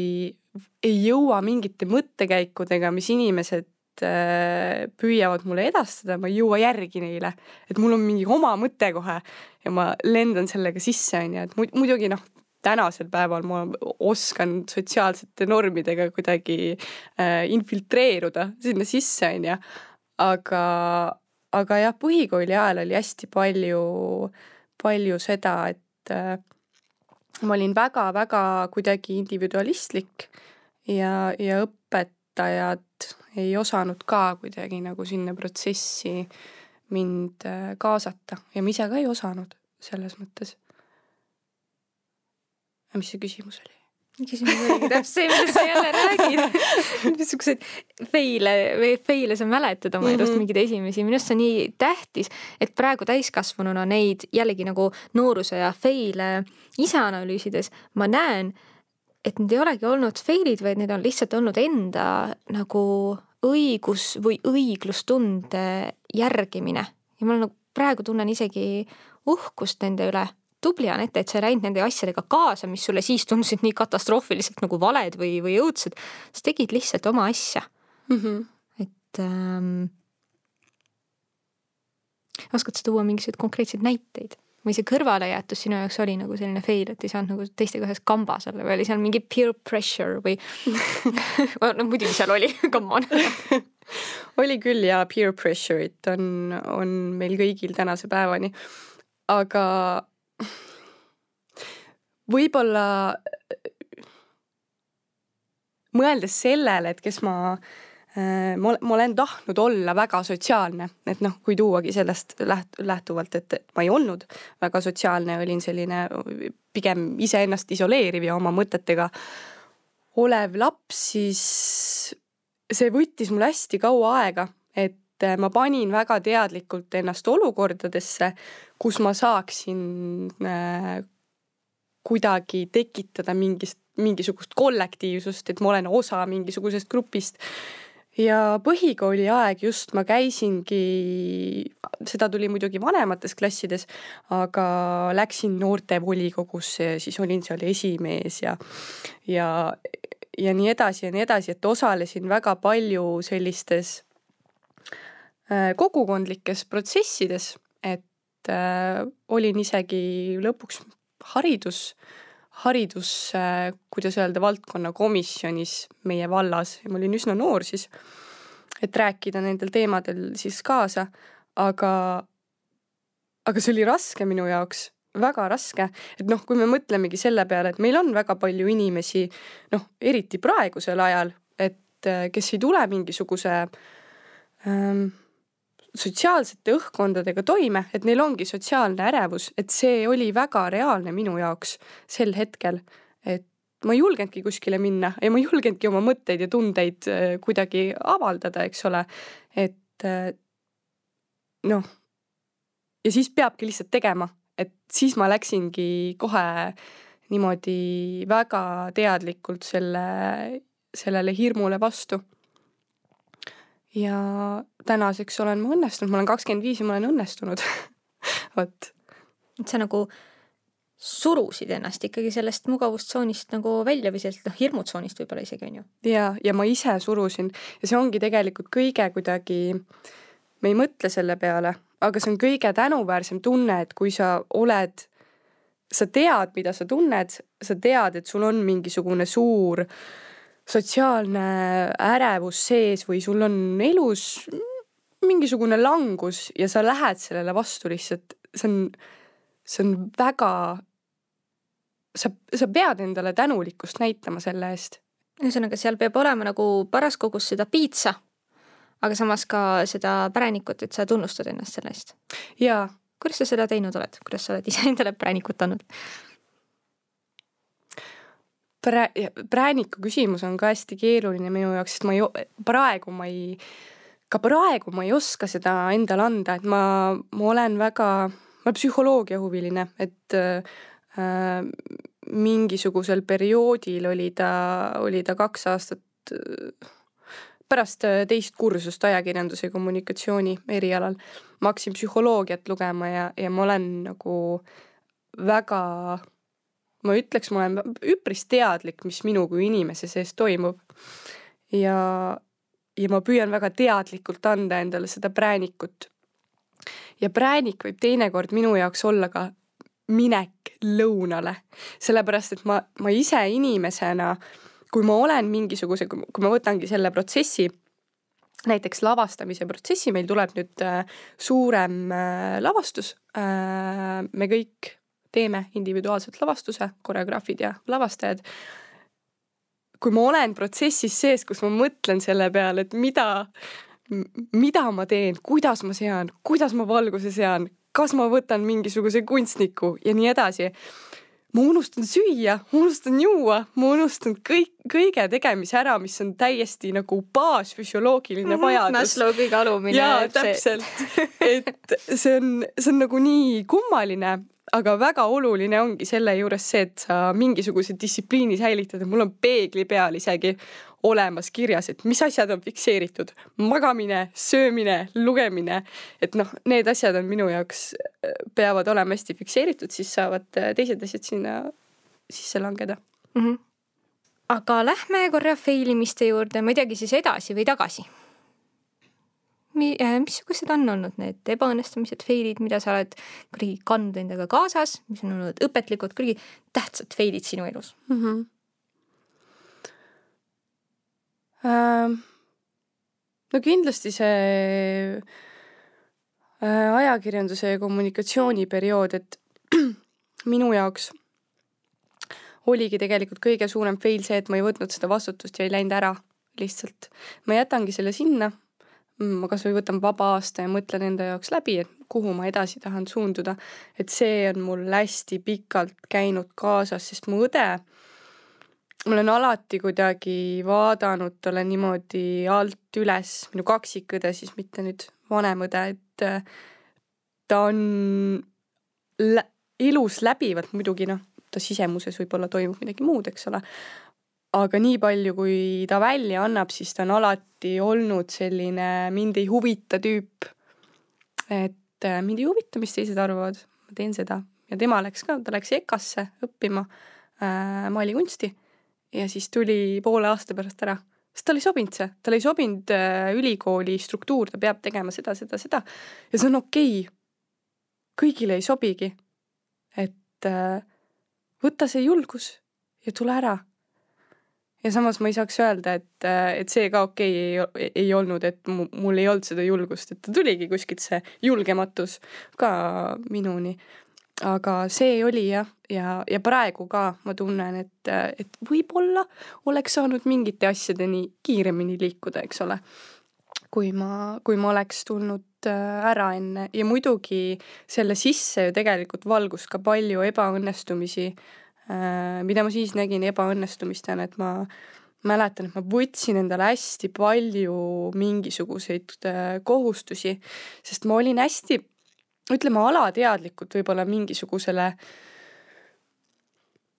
ei jõua mingite mõttekäikudega, mis inimesed äh, püüavad mulle edastada, ma ei jõua järgi neile. et mul on mingi oma mõte kohe ja ma lendan sellega sisse, on ju, et muidugi noh, tänasel päeval ma oskan sotsiaalsete normidega kuidagi äh, infiltreeruda sinna sisse, on ju aga, aga jah, põhikooli ajal oli hästi palju, palju seda, et äh, ma olin väga-väga kuidagi individualistlik ja, ja õpetajad ei osanud ka kuidagi nagu sinna protsessi mind äh, kaasata ja ma ise ka ei osanud selles mõttes. mis see küsimus oli? Küsimus oligi täpselt see, millest sa jälle räägid. niisuguseid fail'e või fail'e sa mäletad oma mm -hmm. elust mingeid esimesi, minu arust see on nii tähtis, et praegu täiskasvanuna neid jällegi nagu nooruse ja fail'e ise analüüsides ma näen, et need ei olegi olnud fail'id, vaid need on lihtsalt olnud enda nagu õigus või õiglustunde järgimine ja ma nagu praegu tunnen isegi uhkust nende üle tubli, Anette, et sa ei läinud nende asjadega kaasa, mis sulle siis tundusid nii katastroofiliselt nagu valed või, või õudsed. sa tegid lihtsalt oma asja mm. -hmm. et ähm, oskad sa tuua mingisuguseid konkreetseid näiteid? või see kõrvalejäetus sinu jaoks oli nagu selline fail, et ei saanud nagu teistega ühes kambas olla või oli seal mingi peer pressure või no muidugi seal oli, come on oli küll ja peer pressure'it on, on meil kõigil tänase päevani. aga võib-olla mõeldes sellele, et kes ma äh, ma, ma olen tahtnud olla väga sotsiaalne, et noh, kui tuuagi sellest läht-, lähtuvalt, et, et ma ei olnud väga sotsiaalne, olin selline pigem iseennast isoleeriv ja oma mõtetega olev laps, siis see võttis mul hästi kaua aega, et et ma panin väga teadlikult ennast olukordadesse, kus ma saaksin äh, kuidagi tekitada mingist, mingisugust kollektiivsust, et ma olen osa mingisugusest grupist. Ja põhikooli aeg just ma käisingi, seda tuli muidugi vanemates klassides, aga läksin noortevolikogusse siis olin seal esimees ja, ja, ja nii edasi ja nii edasi, et osalesin väga palju sellistes äh, kogukondlikes protsessides, et äh, olin isegi lõpuks haridus haridus, kuidas öelda, valdkonna komisjonis meie vallas. Ja ma olin üsna noor siis, et rääkida nendel teemadel siis kaasa, aga, aga see oli raske minu jaoks, väga raske, et noh, kui me mõtlemegi selle peale, et meil on väga palju inimesi, noh, eriti praegusel ajal, et kes ei tule mingisuguse ähm, sotsiaalsete õhkkondadega toime, et neil ongi sotsiaalne ärevus, et see oli väga reaalne minu jaoks sel hetkel. et ma ei julgenudki kuskile minna ja ma ei julgenudki oma mõtteid ja tundeid äh, kuidagi avaldada, eks ole. et äh, noh, ja siis peabki lihtsalt tegema, et siis ma läksingi kohe niimoodi väga teadlikult selle, sellele hirmule vastu ja tänaseks olen ma õnnestunud, ma olen kakskümmend viis ja ma olen õnnestunud vot. et sa nagu surusid ennast ikkagi sellest mugavustsoonist nagu välja või sellest noh, hirmutsoonist võib-olla isegi on ju. ja, ja ma ise surusin ja see ongi tegelikult kõige kuidagi, me ei mõtle selle peale, aga see on kõige tänuväärsem tunne, et kui sa oled, sa tead, mida sa tunned, sa tead, et sul on mingisugune suur äh, sotsiaalne ärevus sees või sul on elus mingisugune langus ja sa lähed sellele vastu lihtsalt, see on, see on väga, sa, sa pead endale tänulikkust näitama selle eest. ühesõnaga, seal peab olema nagu paras kogus seda piitsa, aga samas ka seda präänikut, et sa tunnustad ennast selle eest. jaa. kuidas sa seda teinud oled, kuidas sa oled ise endale präänikut andnud? Prä-, prääniku küsimus on ka hästi keeruline minu jaoks, sest ma ei, praegu ma ei, ka praegu ma ei oska seda endale anda, et ma, ma olen väga, ma olen psühholoogiahuviline, et äh, mingisugusel perioodil oli ta, oli ta kaks aastat äh, pärast teist kursust ajakirjanduse ja kommunikatsiooni erialal. Ma hakkasin psühholoogiat lugema ja, ja ma olen nagu väga ma ütleks, ma olen üpris teadlik, mis minu kui inimese sees toimub. ja, ja ma püüan väga teadlikult anda endale seda präänikut. ja präänik võib teinekord minu jaoks olla ka minek lõunale, sellepärast et ma, ma ise inimesena, kui ma olen mingisuguse, kui ma võtangi selle protsessi, näiteks lavastamise protsessi, meil tuleb nüüd äh, suurem äh, lavastus äh,. me kõik teeme individuaalselt lavastuse, koreograafid ja lavastajad. kui ma olen protsessis sees, kus ma mõtlen selle peale, et mida, mida ma teen, kuidas ma sean, kuidas ma valguse sean, kas ma võtan mingisuguse kunstniku ja nii edasi ma unustan süüa, ma unustan juua, ma unustan kõik, kõige tegemise ära, mis on täiesti nagu baasfüsioloogiline mhm, vajadus. Maslow kõige alumine. jaa, täpselt. et see on, see on nagu nii kummaline, aga väga oluline ongi selle juures see, et sa mingisuguse distsipliini säilitad, et mul on peegli peal isegi olemas kirjas, et mis asjad on fikseeritud. magamine, söömine, lugemine, et noh, need asjad on minu jaoks, äh, peavad olema hästi fikseeritud, siis saavad äh, teised asjad sinna sisse langeda mm. -hmm. aga lähme korra fail imiste juurde, ma ei teagi siis edasi või tagasi Äh, missugused on olnud need ebaõnnestumised, fail'id, mida sa oled kuidagi kandnud endaga kaasas, mis on olnud õpetlikud, kuidagi tähtsad fail'id sinu elus mm? -hmm. Uh, no kindlasti see uh, ajakirjanduse ja kommunikatsiooni periood, et minu jaoks oligi tegelikult kõige suurem fail see, et ma ei võtnud seda vastutust ja ei läinud ära lihtsalt. ma jätangi selle sinna ma kasvõi võtan vaba aasta ja mõtlen enda jaoks läbi, et kuhu ma edasi tahan suunduda. et see on mul hästi pikalt käinud kaasas, sest mu õde ma olen alati kuidagi vaadanud talle niimoodi alt üles, minu kaksikõde siis, mitte nüüd vanem õde, et äh, ta on lä elus läbivalt muidugi noh, ta sisemuses võib-olla toimub midagi muud, eks ole. Aga nii palju, kui ta välja annab, siis ta on alati olnud selline mind ei huvita tüüp. et äh, mind ei huvita, mis teised arvavad, ma teen seda. Ja tema läks ka, ta läks EKA-sse õppima äh, maalikunsti. Ja siis tuli poole aasta pärast ära, sest talle ei sobinud see, talle ei sobinud äh, ülikooli struktuur, ta peab tegema seda, seda, seda. Ja see on okei. Okay.. kõigile ei sobigi. et äh, võta see julgus ja tule ära. Ja samas ma ei saaks öelda, et, et see ka okei okay ei, ei olnud, et mul ei olnud seda julgust, et ta tuligi kuskilt see julgematus ka minuni aga see oli jah, ja, ja praegu ka ma tunnen, et, et võib-olla oleks saanud mingite asjadeni kiiremini liikuda, eks ole. kui ma, kui ma oleks tulnud äh, ära enne ja muidugi selle sisse ju tegelikult valgus ka palju ebaõnnestumisi, äh, mida ma siis nägin ebaõnnestumistena, et ma mäletan, et ma võtsin endale hästi palju mingisuguseid äh, kohustusi, sest ma olin hästi ütleme alateadlikult võib-olla mingisugusele,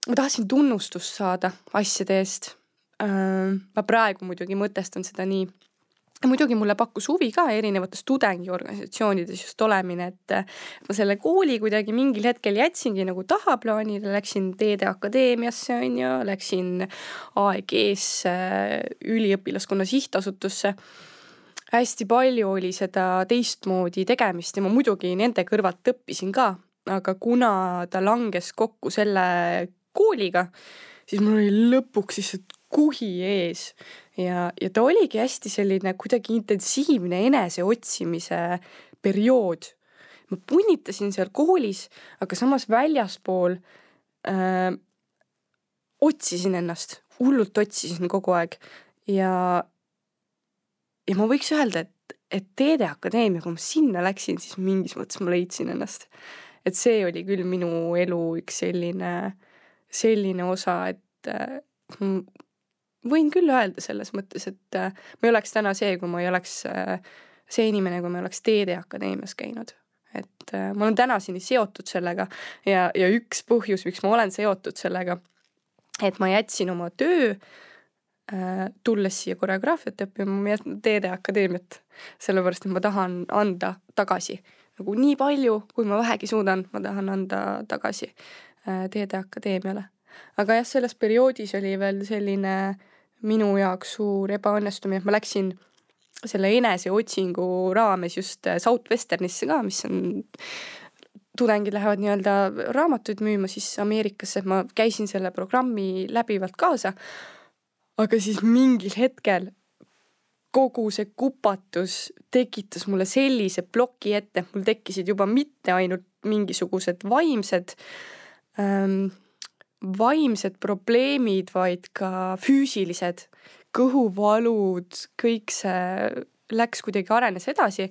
ma tahtsin tunnustust saada asjade eest. ma praegu muidugi mõtestan seda nii. Muidugi mulle pakkus huvi ka erinevates tudengiorganisatsioonides just olemine, et ma selle kooli kuidagi mingil hetkel jätsingi nagu tahaplaanile, läksin Teede Akadeemiasse on ju, läksin AEG-sse, üliõpilaskonna sihtasutusse. Hästi palju oli seda teistmoodi tegemist ja ma muidugi nende kõrvalt õppisin ka, aga kuna ta langes kokku selle kooliga, siis mul oli lõpuks lihtsalt kuhi ees ja, ja ta oligi hästi selline kuidagi intensiivne eneseotsimise periood. ma punnitasin seal koolis, aga samas väljaspool äh, otsisin ennast, hullult otsisin kogu aeg ja ja ma võiks öelda, et, et Teede Akadeemia, kui ma sinna läksin, siis mingis mõttes ma leidsin ennast. et see oli küll minu elu üks selline, selline osa, et äh, võin küll öelda selles mõttes, et äh, ma ei oleks täna see, kui ma ei oleks äh, see inimene, kui ma ei oleks Teede Akadeemias käinud et äh, ma olen tänaseni seotud sellega ja, ja üks põhjus, miks ma olen seotud sellega, et ma jätsin oma töö äh, Äh, tulles siia koreograafiat õppima, ma jätkan Teede Akadeemiat, sellepärast et ma tahan anda tagasi nagu nii palju, kui ma vähegi suudan, ma tahan anda tagasi äh, Teede Akadeemiale. aga jah, selles perioodis oli veel selline minu jaoks suur ebaõnnestumine, et ma läksin selle eneseotsingu raames just äh, Southwesternisse ka, mis on tudengid lähevad nii-öelda raamatuid müüma siis Ameerikasse, ma käisin selle programmi läbivalt kaasa. Aga siis mingil hetkel kogu see kupatus tekitas mulle sellise ploki ette, et mul tekkisid juba mitte ainult mingisugused vaimsed ähm,, vaimsed probleemid, vaid ka füüsilised, kõhuvalud, kõik see läks kuidagi, arenes edasi.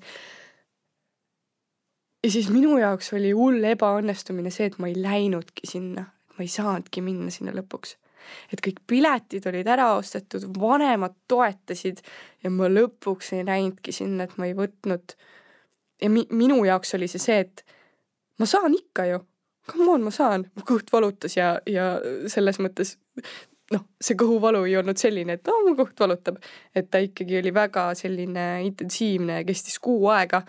ja siis minu jaoks oli hull ebaõnnestumine see, et ma ei läinudki sinna, ma ei saanudki minna sinna lõpuks et kõik piletid olid ära ostetud, vanemad toetasid ja ma lõpuks ei läinudki sinna, et ma ei võtnud. ja mi-, minu jaoks oli see see, et ma saan ikka ju, come on, ma saan, mu kõht valutas ja, ja selles mõttes noh, see kõhuvalu ei olnud selline, et no mu kõht valutab, et ta ikkagi oli väga selline intensiivne, kestis kuu aega.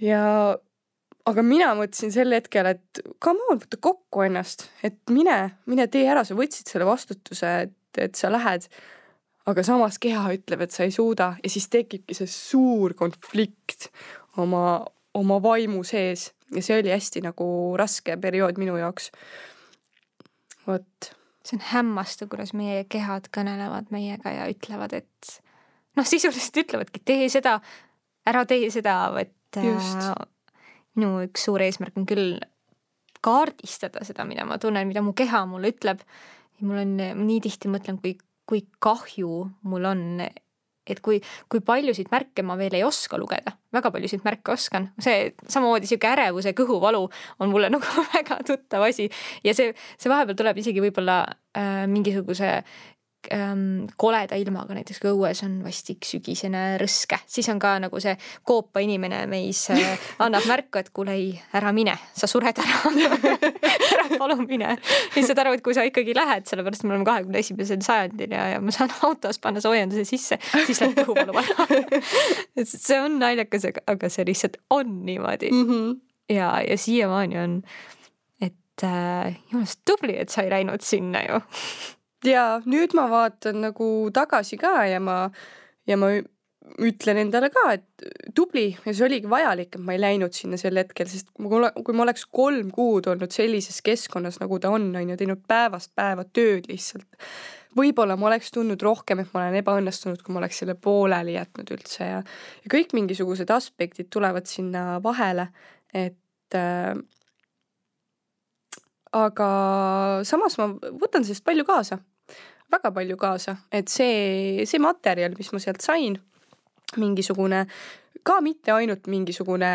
ja aga mina mõtlesin sel hetkel, et come on, võta kokku ennast, et mine, mine tee ära, sa võtsid selle vastutuse, et, et sa lähed. aga samas keha ütleb, et sa ei suuda. Ja siis tekibki see suur konflikt oma, oma vaimu sees ja see oli hästi nagu raske periood minu jaoks. vot. see on hämmastav, kuidas meie kehad kõnelevad meiega ja ütlevad, et noh, sisuliselt ütlevadki, tee seda, ära tee seda, et Just minu üks suur eesmärk on küll kaardistada seda, mida ma tunnen, mida mu keha mulle ütleb. mul on, nii tihti mõtlen, kui, kui kahju mul on et kui, kui paljusid märke ma veel ei oska lugeda, väga paljusid märke oskan, see samamoodi sihuke ärevus ja kõhuvalu on mulle nagu väga tuttav asi. Ja see, see vahepeal tuleb isegi võib-olla äh, mingisuguse ähm, koleda ilmaga, näiteks kui õues on vastik sügisene rõske, siis on ka nagu see koopa inimene meis äh, annab märku, et kuule ei, ära mine, sa sured ära palun mine. aru, et kui sa ikkagi lähed, sellepärast me oleme kahekümne esimesel sajandil ja, ja ma saan autos panna soojenduse sisse, siis läheb kõhuvalu et see on naljakas, aga see lihtsalt on niimoodi mm. -hmm. ja, ja siiamaani on, et äh, jumalast tubli, et sa ei läinud sinna ju ja nüüd ma vaatan nagu tagasi ka ja ma, ja ma ütlen endale ka, et tubli ja see oligi vajalik, et ma ei läinud sinna sel hetkel, sest kui ma oleks kolm kuud olnud sellises keskkonnas, nagu ta on, on ju, teinud päevast päeva tööd lihtsalt, võib-olla ma oleks tundnud rohkem, et ma olen ebaõnnestunud, kui ma oleks selle pooleli jätnud üldse ja, ja kõik mingisugused aspektid tulevad sinna vahele, et äh, aga samas ma võtan sellest palju kaasa väga palju kaasa, et see, see materjal, mis ma sealt sain, mingisugune, ka mitte ainult mingisugune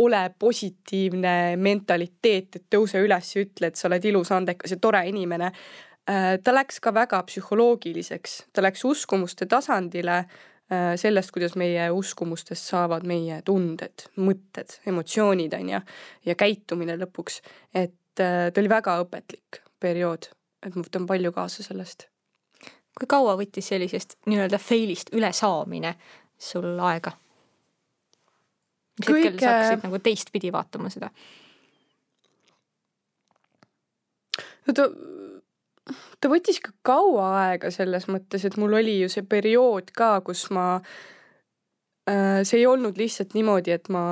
ole positiivne mentaliteet, et tõuse üles ja ütle, et sa oled ilus, andekas ja tore inimene. Äh, ta läks ka väga psühholoogiliseks, ta läks uskumuste tasandile äh, sellest, kuidas meie uskumustest saavad meie tunded, mõtted, emotsioonid on ju, ja käitumine lõpuks. et äh, ta oli väga õpetlik periood et ma võtan palju kaasa sellest. Kui kaua võttis sellisest nii-öelda fail'ist ülesaamine sul aega? mis Kõige... hetkel sa hakkasid nagu teistpidi vaatama seda? no ta, ta võttis ka kaua aega selles mõttes, et mul oli ju see periood ka, kus ma äh,, see ei olnud lihtsalt niimoodi, et ma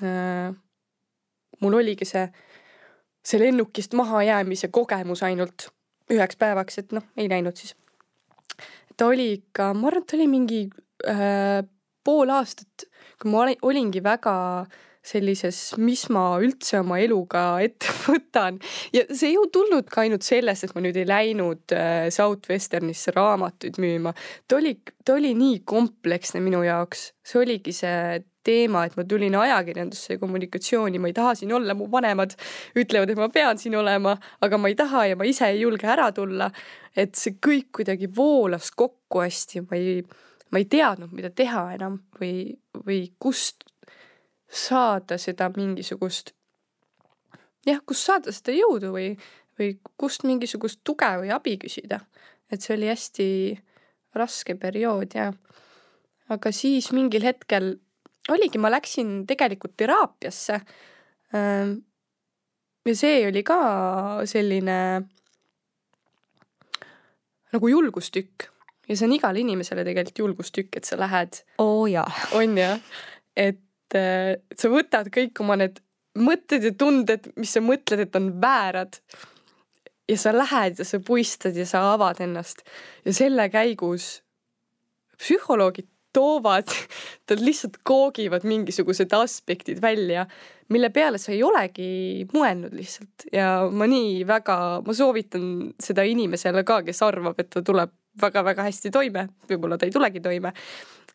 äh,, mul oligi see see lennukist mahajäämise kogemus ainult üheks päevaks, et noh, ei läinud siis. ta oli ikka, ma arvan, et ta oli mingi äh, pool aastat, kui ma olingi väga sellises, mis ma üldse oma eluga ette võtan ja see ei tulnud ka ainult sellest, et ma nüüd ei läinud äh, Southwesternisse raamatuid müüma. ta oli, ta oli nii kompleksne minu jaoks, see oligi see teema, et ma tulin ajakirjandusse ja kommunikatsiooni, ma ei taha siin olla, mu vanemad ütlevad, et ma pean siin olema, aga ma ei taha ja ma ise ei julge ära tulla. et see kõik kuidagi voolas kokku hästi, ma ei, ma ei teadnud, mida teha enam või, või kust saada seda mingisugust, jah, kust saada seda jõudu või, või kust mingisugust tuge või abi küsida. et see oli hästi raske periood ja aga siis mingil hetkel oligi, ma läksin tegelikult teraapiasse. Ja see oli ka selline nagu julgustükk ja see on igale inimesele tegelikult julgustükk, et sa lähed. oo jaa. on ju, et, et sa võtad kõik oma need mõtted ja tunded, mis sa mõtled, et on väärad. ja sa lähed ja sa puistad ja sa avad ennast ja selle käigus psühholoogid toovad, nad lihtsalt koogivad mingisugused aspektid välja, mille peale sa ei olegi mõelnud lihtsalt. Ja ma nii väga, ma soovitan seda inimesele ka, kes arvab, et ta tuleb väga-väga hästi toime, võib-olla ta ei tulegi toime,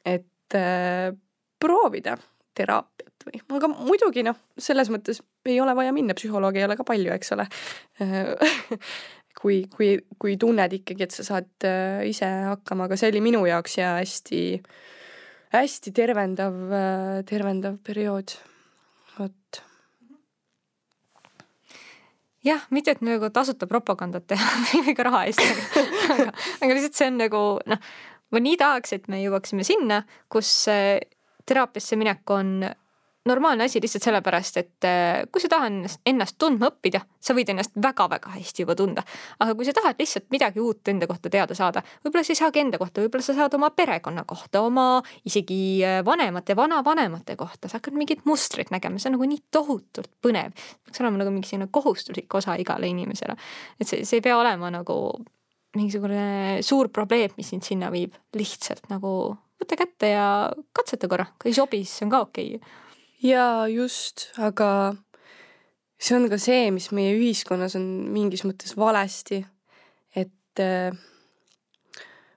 et äh, proovida teraapiat või, aga muidugi noh, selles mõttes ei ole vaja minna, psühholoogi ei ole ka palju, eks ole kui, kui, kui tunned ikkagi, et sa saad äh, ise hakkama, aga see oli minu jaoks ja hästi, hästi tervendav, äh, tervendav periood, vot. Jah, mitte et nagu tasuta propagandat teha ka raha eest, aga, aga lihtsalt see on nagu noh, ma nii tahaks, et me jõuaksime sinna, kus teraapiasse minek on normaalne asi lihtsalt sellepärast, et äh, kui sa tahad ennast, ennast tundma õppida, sa võid ennast väga-väga hästi juba tunda. aga kui sa tahad lihtsalt midagi uut enda kohta teada saada, võib-olla sa ei saagi enda kohta, võib-olla sa saad oma perekonna kohta, oma isegi äh, vanemate, vanavanemate kohta, sa hakkad mingit mustrit nägema, see on nagu nii tohutult põnev. peaks olema nagu mingi selline kohustuslik osa igale inimesele. et see, see ei pea olema nagu mingisugune suur probleem, mis sind sinna viib, lihtsalt nagu võta kätte ja katseta korra, kui ei sobi, siis on ka okei okay jaa, just, aga see on ka see, mis meie ühiskonnas on mingis mõttes valesti. et äh,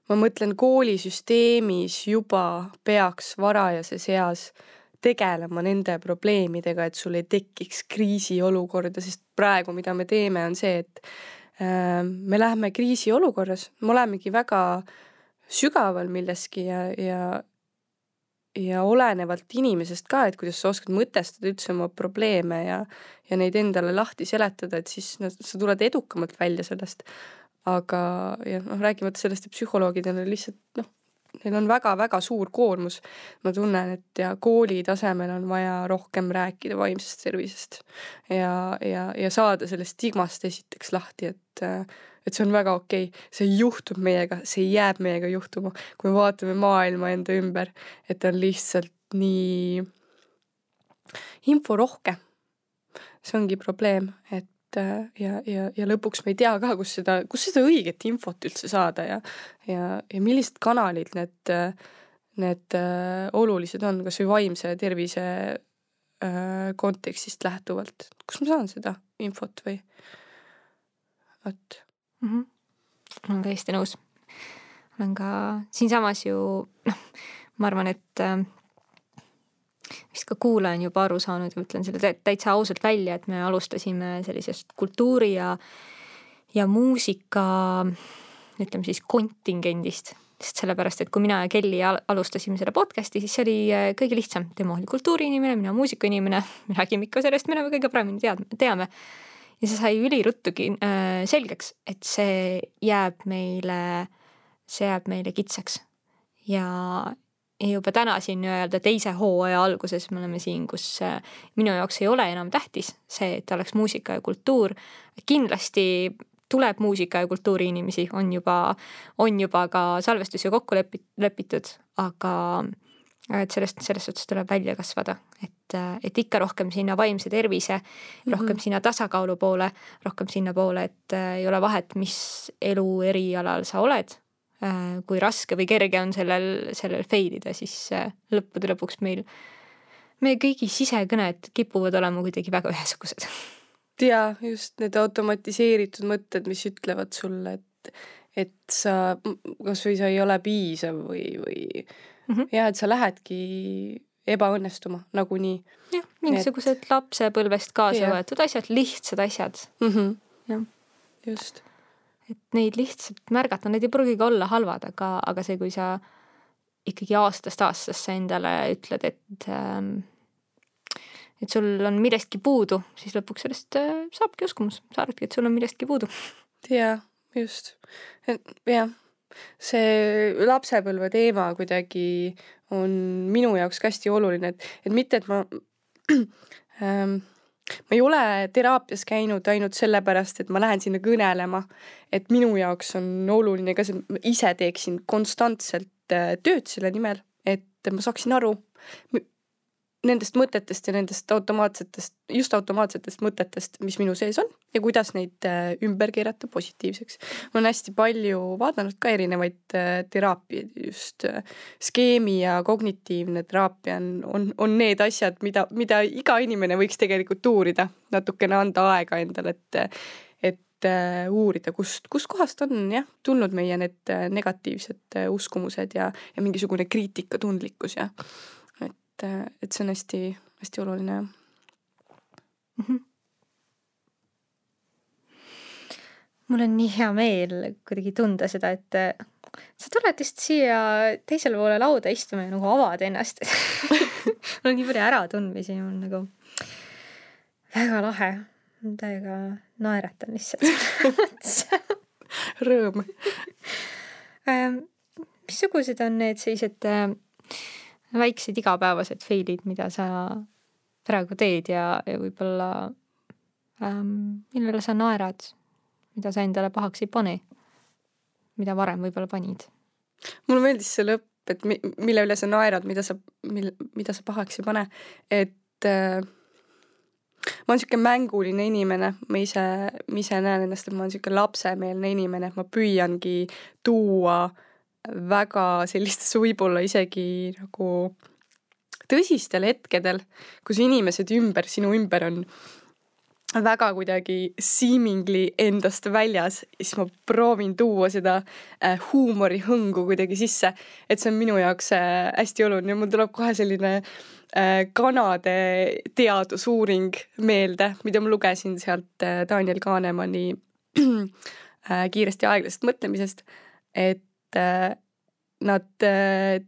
ma mõtlen, koolisüsteemis juba peaks varajases eas tegelema nende probleemidega, et sul ei tekiks kriisiolukorda, sest praegu, mida me teeme, on see, et äh, me läheme kriisiolukorras, me olemegi väga sügaval milleski ja, ja ja olenevalt inimesest ka, et kuidas sa oskad mõtestada üldse oma probleeme ja, ja neid endale lahti seletada, et siis no, sa tuled edukamalt välja sellest. aga, ja noh, rääkimata sellest, et psühholoogidel on lihtsalt noh, neil on väga-väga suur koormus. ma tunnen, et ja kooli tasemel on vaja rohkem rääkida vaimsest tervisest ja, ja, ja saada sellest stigmast esiteks lahti, et et see on väga okei okay., see juhtub meiega, see jääb meiega juhtuma, kui me vaatame maailma enda ümber, et on lihtsalt nii inforohke. see ongi probleem, et Äh, ja, ja, ja lõpuks me ei tea ka, kus seda, kus seda õiget infot üldse saada ja, ja, ja millised kanalid need, need äh, olulised on, kas või vaimse tervise äh, kontekstist lähtuvalt, kus ma saan seda infot või vot mm. -hmm. olen täiesti nõus. olen ka siinsamas ju noh, ma arvan, et äh, vist ka kuulaja on juba aru saanud ja ütlen selle täitsa ausalt välja, et me alustasime sellisest kultuuri ja, ja muusika ütleme siis kontingendist, sest sellepärast, et kui mina ja Kelly alustasime selle podcast'i, siis see oli äh, kõige lihtsam, tema oli kultuuriinimene, mina muusikainimene, me räägime ikka sellest, mida me kõige paremini tead-, teame. Ja see sai üliruttugi äh, selgeks, et see jääb meile, see jääb meile kitsaks ja, ja juba täna siin nii-öelda teise hooaja alguses me oleme siin, kus äh, minu jaoks ei ole enam tähtis see, et oleks muusika ja kultuur. kindlasti tuleb muusika ja kultuuri inimesi, on juba, on juba ka salvestusi kokku lepi-, lepitud, aga et sellest, selles suhtes tuleb välja kasvada, et, et ikka rohkem sinna vaimse tervise mm, -hmm. rohkem sinna tasakaalu poole, rohkem sinnapoole, et äh, ei ole vahet, mis elu erialal sa oled Äh, kui raske või kerge on sellel, sellel fail ida, siis äh, lõppude lõpuks meil, meie kõigi sisekõned kipuvad olema kuidagi väga ühesugused. jaa, just need automatiseeritud mõtted, mis ütlevad sulle, et, et sa, kasvõi sa ei ole piisav või, või mm -hmm. jah, et sa lähedki ebaõnnestuma nagunii. jah, mingisugused et... lapsepõlvest kaasa võetud asjad, lihtsad asjad mm. -hmm. jah, just et neid lihtsalt märgata, need ei pruugigi olla halvad, aga, aga see, kui sa ikkagi aastast aastasse endale ütled, et ähm, et sul on millestki puudu, siis lõpuks sellest äh, saabki uskumus, sa arvadki, et sul on millestki puudu. jaa, just. jah, see lapsepõlve teema kuidagi on minu jaoks ka hästi oluline, et, et mitte, et ma ähm, ma ei ole teraapias käinud ainult sellepärast, et ma lähen sinna kõnelema, et minu jaoks on oluline ka see, et ma ise teeksin konstantselt äh, tööd selle nimel, et ma saaksin aru, nendest mõtetest ja nendest automaatsetest, just automaatsetest mõtetest, mis minu sees on ja kuidas neid äh, ümber keerata positiivseks. ma olen hästi palju vaadanud ka erinevaid äh, teraapiaid, just äh, skeemi ja kognitiivne teraapia on, on, on need asjad, mida, mida iga inimene võiks tegelikult uurida, natukene anda aega endale, et et uurida, kust, kustkohast on jah, tulnud meie need negatiivsed uskumused ja, ja mingisugune kriitikatundlikkus ja et, et see on hästi-hästi oluline jah mm. -hmm. mul on nii hea meel kuidagi tunda seda, et sa tuled just siia teisele poole lauda istuma ja nagu avad ennast mul on nii palju äratundmisi, mul nagu väga lahe. täiega naeratan lihtsalt Rõõm missugused on need sellised äh, väiksed igapäevased fail'id, mida sa praegu teed ja, ja võib-olla ähm, millele sa naerad, mida sa endale pahaks ei pane, mida varem võib-olla panid? mulle meeldis see lõpp, et mi-, mille üle sa naerad, mida sa, mil-, mida sa pahaks ei pane, et äh, ma olen niisugune mänguline inimene, ma ise, ma ise näen ennast, et ma olen niisugune lapsemeelne inimene, et ma püüangi tuua äh, väga sellistes võib-olla isegi nagu tõsistel hetkedel, kus inimesed ümber, sinu ümber on väga kuidagi seemingly endast väljas, siis ma proovin tuua seda äh, huumorihõngu kuidagi sisse, et see on minu jaoks äh, hästi oluline, mul tuleb kohe selline äh, kanade teadusuuring meelde, mida ma lugesin sealt Daniel Kahnemani kiiresti ja aeglasest mõtlemisest, et nad äh,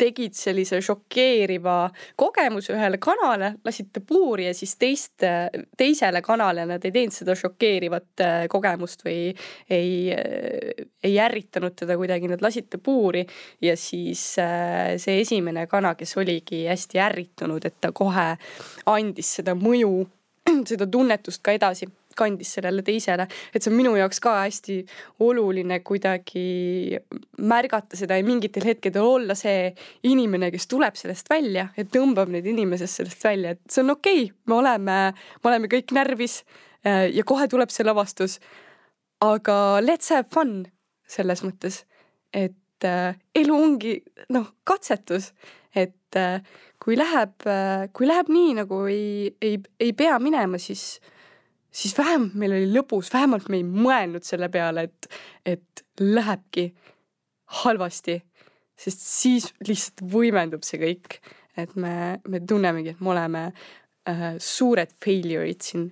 tegid sellise šokeeriva kogemuse ühele kanale, lasid ta puuri ja siis teist, teisele kanale nad ei teinud seda šokeerivat äh, kogemust või ei, äh, ei ärritanud teda kuidagi, nad lasid ta puuri ja siis äh, see esimene kana, kes oligi hästi ärritunud, et ta kohe andis seda mõju, seda tunnetust ka edasi kandis sellele teisele, et see on minu jaoks ka hästi oluline kuidagi märgata seda ja mingitel hetkedel olla see inimene, kes tuleb sellest välja ja tõmbab neid inimesest sellest välja, et see on okei okay., me oleme, me oleme kõik närvis äh, ja kohe tuleb see lavastus. aga let's have fun selles mõttes, et äh, elu ongi noh, katsetus, et äh, kui läheb, kui läheb nii, nagu ei, ei, ei pea minema, siis siis vähemalt meil oli lõbus, vähemalt me ei mõelnud selle peale, et, et lähebki halvasti. sest siis lihtsalt võimendub see kõik, et me, me tunnemegi, et me oleme äh, suured failure'id siin,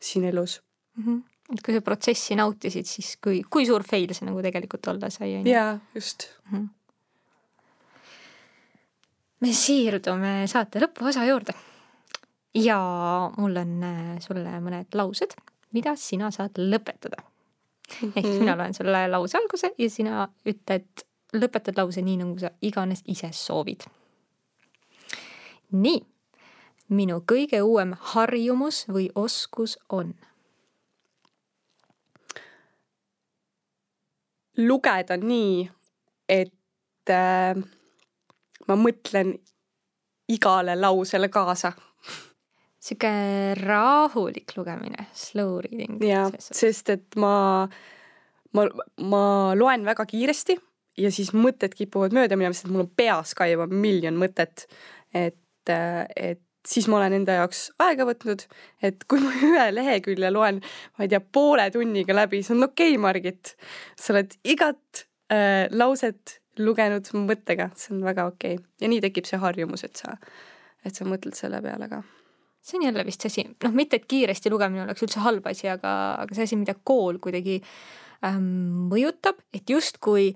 siin elus mm. -hmm. et kui sa protsessi nautisid, siis kui, kui suur fail see nagu tegelikult olla sai, on ju? jaa, just mm. -hmm. me siirdume saate lõpuosa juurde ja mul on äh, sulle mõned laused, mida sina saad lõpetada. ehk siis mina loen sulle lause alguse ja sina ütled, lõpetad lause nii, nagu sa iganes ise soovid. nii, minu kõige uuem harjumus või oskus on? lugeda nii, et äh, ma mõtlen igale lausele kaasa sihuke rahulik lugemine, slow reading. jah, sest et ma, ma, ma loen väga kiiresti ja siis mõtted kipuvad mööda minema, sest mul on peas ka juba miljon mõtet. et, et siis ma olen enda jaoks aega võtnud, et kui ma ühe lehekülje loen, ma ei tea, poole tunniga läbi, see on okei okay,, Margit. sa oled igat äh, lauset lugenud mõttega, see on väga okei okay. ja nii tekib see harjumus, et sa, et sa mõtled selle peale ka see on jälle vist asi, noh, mitte et kiiresti lugemine oleks üldse halb asi, aga, aga see asi, mida kool kuidagi ähm, mõjutab, et justkui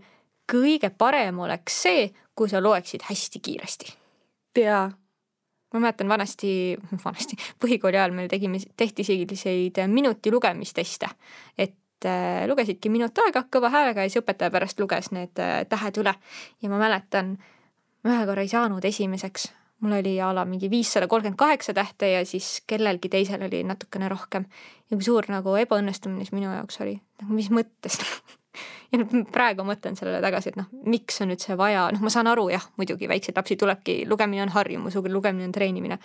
kõige parem oleks see, kui sa loeksid hästi kiiresti. jaa. ma mäletan vanasti, vanasti, põhikooli ajal meil tegime, tehti selliseid minuti lugemisteste, et äh, lugesidki minut aega kõva häälega ja siis õpetaja pärast luges need äh, tähed üle ja ma mäletan, ma ühe korra ei saanud esimeseks mul oli a la mingi viissada kolmkümmend kaheksa tähte ja siis kellelgi teisel oli natukene rohkem. ja kui suur nagu ebaõnnestumine siis minu jaoks oli, nagu mis mõttes? Ja nüüd praegu mõtlen sellele tagasi, et noh, miks on üldse vaja, noh, ma saan aru jah, muidugi väikseid lapsi tulebki, lugemine on harjumus, lugemine on treenimine.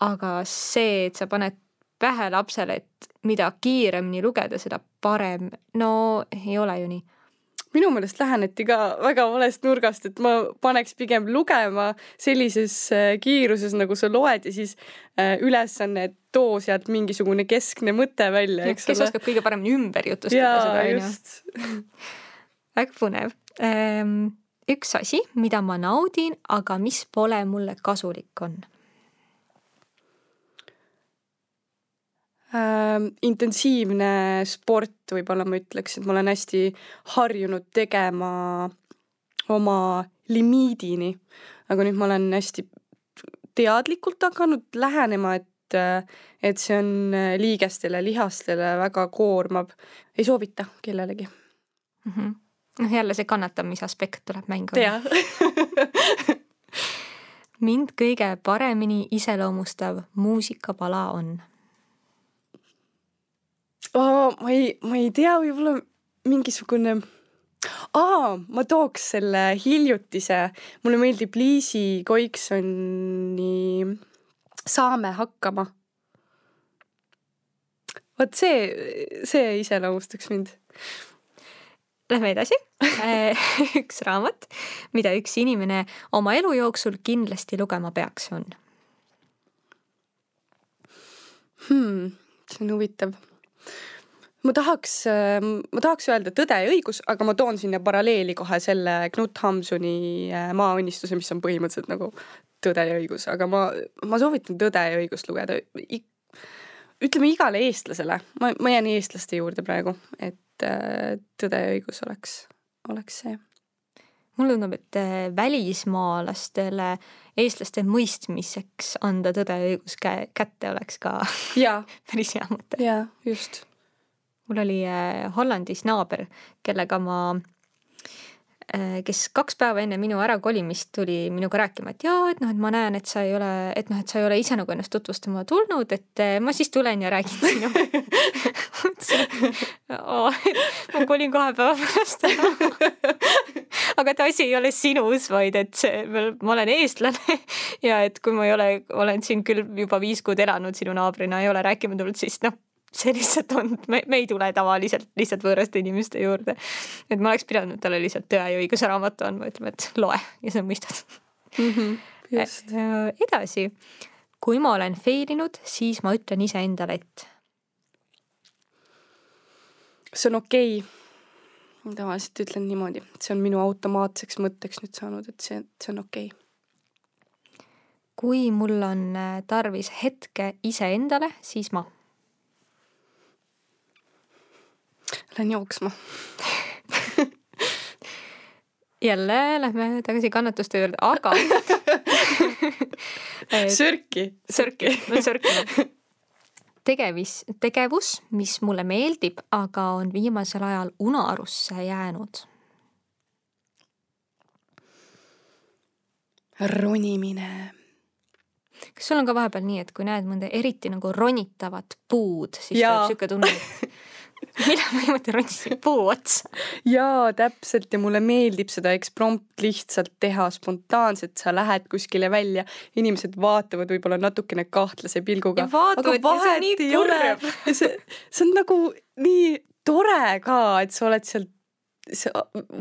aga see, et sa paned pähe lapsele, et mida kiiremini lugeda, seda parem, no ei ole ju nii minu meelest läheneti ka väga valest nurgast, et ma paneks pigem lugema sellises äh, kiiruses, nagu sa loed ja siis äh, ülesanne, et too sealt mingisugune keskne mõte välja, eks ole. kes oskab kõige paremini ümber jutustada seda, onju. väga põnev. Ehm, üks asi, mida ma naudin, aga mis pole mulle kasulik, on äh, intensiivne sport, võib-olla ma ütleks, et ma olen hästi harjunud tegema oma limiidini. aga nüüd ma olen hästi teadlikult hakanud lähenema, et, et see on liigestele, lihastele väga koormav. ei soovita kellelegi mm. -hmm. noh, jälle see kannatamise aspekt tuleb mängu. jah mind kõige paremini iseloomustav muusikapala on. Ma ei, ma ei tea, võib-olla mingisugune aa, ma tooks selle hiljutise, mulle meeldib Liisi Koiksoni Saame hakkama. vot see, see iseloomustaks mind. Lähme edasi üks raamat, mida üks inimene oma elu jooksul kindlasti lugema peaks, on hmm,. see on huvitav. Ma tahaks, ma tahaks öelda Tõde ja õigus, aga ma toon sinna paralleeli kohe selle Knut Hamsuni äh, Maaõnnistuse, mis on põhimõtteliselt nagu Tõde ja õigus, aga ma, ma soovitan Tõde ja õigust lugeda ütleme igale eestlasele, ma, ma jään eestlaste juurde praegu, et äh, Tõde ja õigus oleks, oleks see mulle tundub, et äh, välismaalastele eestlaste mõistmiseks anda tõde ja õigus käe, kätte oleks ka päris hea mõte. jaa, just. Mul oli äh, Hollandis naaber, kellega ma Äh, kes kaks päeva enne minu ärakolimist tuli minuga rääkima, et jaa, et noh, et ma näen, et sa ei ole, et noh, et sa ei ole ise nagu ennast tutvustama tulnud, et äh, ma siis tulen ja räägin sinuga ma kolin kahe päeva pärast ära. aga et asi ei ole sinus, vaid et see, ma olen eestlane ja et kui ma ei ole, olen siin küll juba viis kuud elanud sinu naabrina, ei ole rääkima tulnud, siis noh see lihtsalt on, me, me ei tule tavaliselt lihtsalt võõraste inimeste juurde. et ma oleks pidanud talle lihtsalt Tõe ja õiguse raamatu andma, ütlema, et loe ja sa mõistad mm. -hmm, just. Äh, edasi, kui ma olen fail inud, siis ma ütlen iseendale, et. see on okei okay. tavaliselt ütlen niimoodi, see on minu automaatseks mõtteks nüüd saanud, et see, see on okei okay kui mul on äh, tarvis hetke iseendale, siis ma Lähen jooksma jälle lähme tagasi kannatuste juurde, aga sörki. sörki, olen sörkinud. tegevis, tegevus, mis mulle meeldib, aga on viimasel ajal unarusse jäänud. ronimine. kas sul on ka vahepeal nii, et kui näed mõnda eriti nagu ronitavat puud, siis tuleb sihuke tunne, et millal ma niimoodi ronisin puu otsa. jaa, täpselt ja mulle meeldib seda eksprompt lihtsalt teha spontaanselt, sa lähed kuskile välja, inimesed vaatavad võib-olla natukene kahtlase pilguga. aga vahet ei ole. see, see on nagu nii tore ka, et sa oled seal,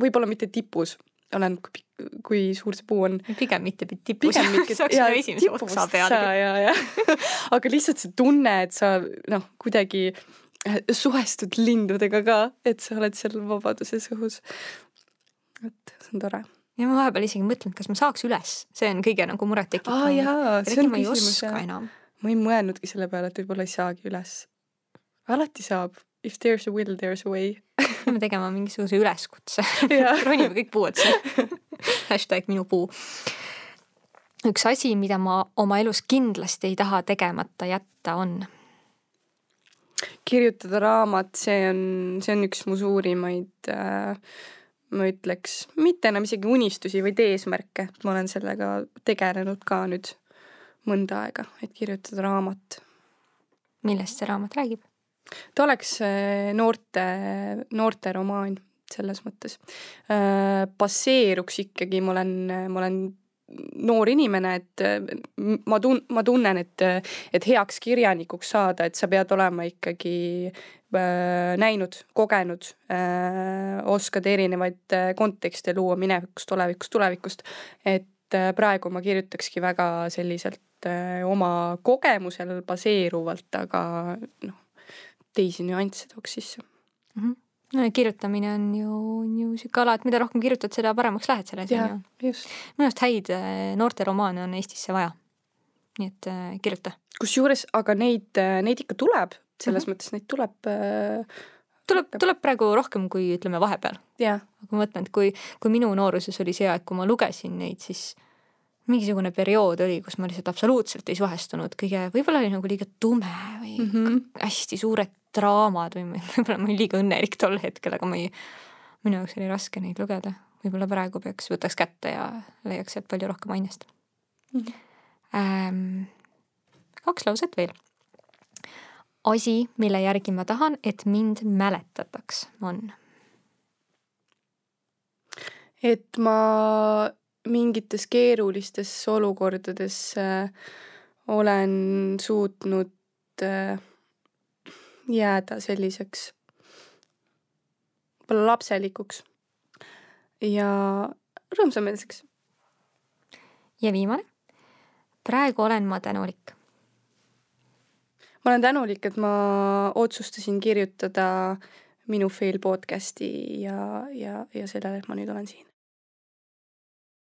võib-olla mitte tipus, oleneb kui suur see puu on. pigem mitte tipus. pigem mitte. saaks sinna esimese otsa peale. aga lihtsalt see tunne, et sa noh, kuidagi suhestud lindudega ka, et sa oled seal vabaduses õhus. et see on tore. ja ma vahepeal isegi mõtlen, et kas ma saaks üles, see on kõige nagu murettekitavam. aa jaa, see on küsimus jah. ma ei mõelnudki selle peale, et võib-olla ei saagi üles. alati saab. If there is a will, there is a way peame tegema mingisuguse üleskutse ronime kõik puu otsa hashtag minu puu. üks asi, mida ma oma elus kindlasti ei taha tegemata jätta, on kirjutada raamat, see on, see on üks mu suurimaid äh, ma ütleks, mitte enam isegi unistusi, vaid eesmärke, ma olen sellega tegelenud ka nüüd mõnda aega, et kirjutada raamat. millest see raamat räägib? ta oleks äh, noorte, noorteromaan selles mõttes. Äh, baseeruks ikkagi, ma olen, ma olen noor inimene, et ma tun-, ma tunnen, et, et heaks kirjanikuks saada, et sa pead olema ikkagi äh, näinud, kogenud äh,, oskad erinevaid äh, kontekste luua minevikust, tulevikust, tulevikust. et äh, praegu ma kirjutakski väga selliselt äh, oma kogemusel baseeruvalt, aga noh, teisi nüansse tooks sisse mm. -hmm no kirjutamine on ju, on ju sihuke ala, et mida rohkem kirjutad, seda paremaks lähed selles on ju. minu arust häid äh, noorteromaane on Eestisse vaja. nii et äh, kirjuta. kusjuures, aga neid, äh, neid ikka tuleb, selles mm -hmm. mõttes neid tuleb äh, tuleb, tuleb praegu rohkem kui ütleme vahepeal. aga ma mõtlen, et kui, kui minu nooruses oli see aeg, kui ma lugesin neid, siis mingisugune periood oli, kus ma lihtsalt absoluutselt ei suhestunud kõige, võib-olla oli nagu liiga tume või mm -hmm. hästi suured draamad või võib-olla ma olin liiga õnnelik tol hetkel, aga ma ei, minu jaoks oli raske neid lugeda. võib-olla praegu peaks, võtaks kätte ja leiaks sealt palju rohkem ainest mm. -hmm. Ähm, kaks lauset veel. asi, mille järgi ma tahan, et mind mäletataks, on? et ma mingites keerulistes olukordades äh, olen suutnud äh, jääda selliseks võib-olla lapselikuks ja rõõmsameelseks. ja viimane. praegu olen ma tänulik. ma olen tänulik, et ma otsustasin kirjutada minu fail podcast'i ja, ja, ja sellele, et ma nüüd olen siin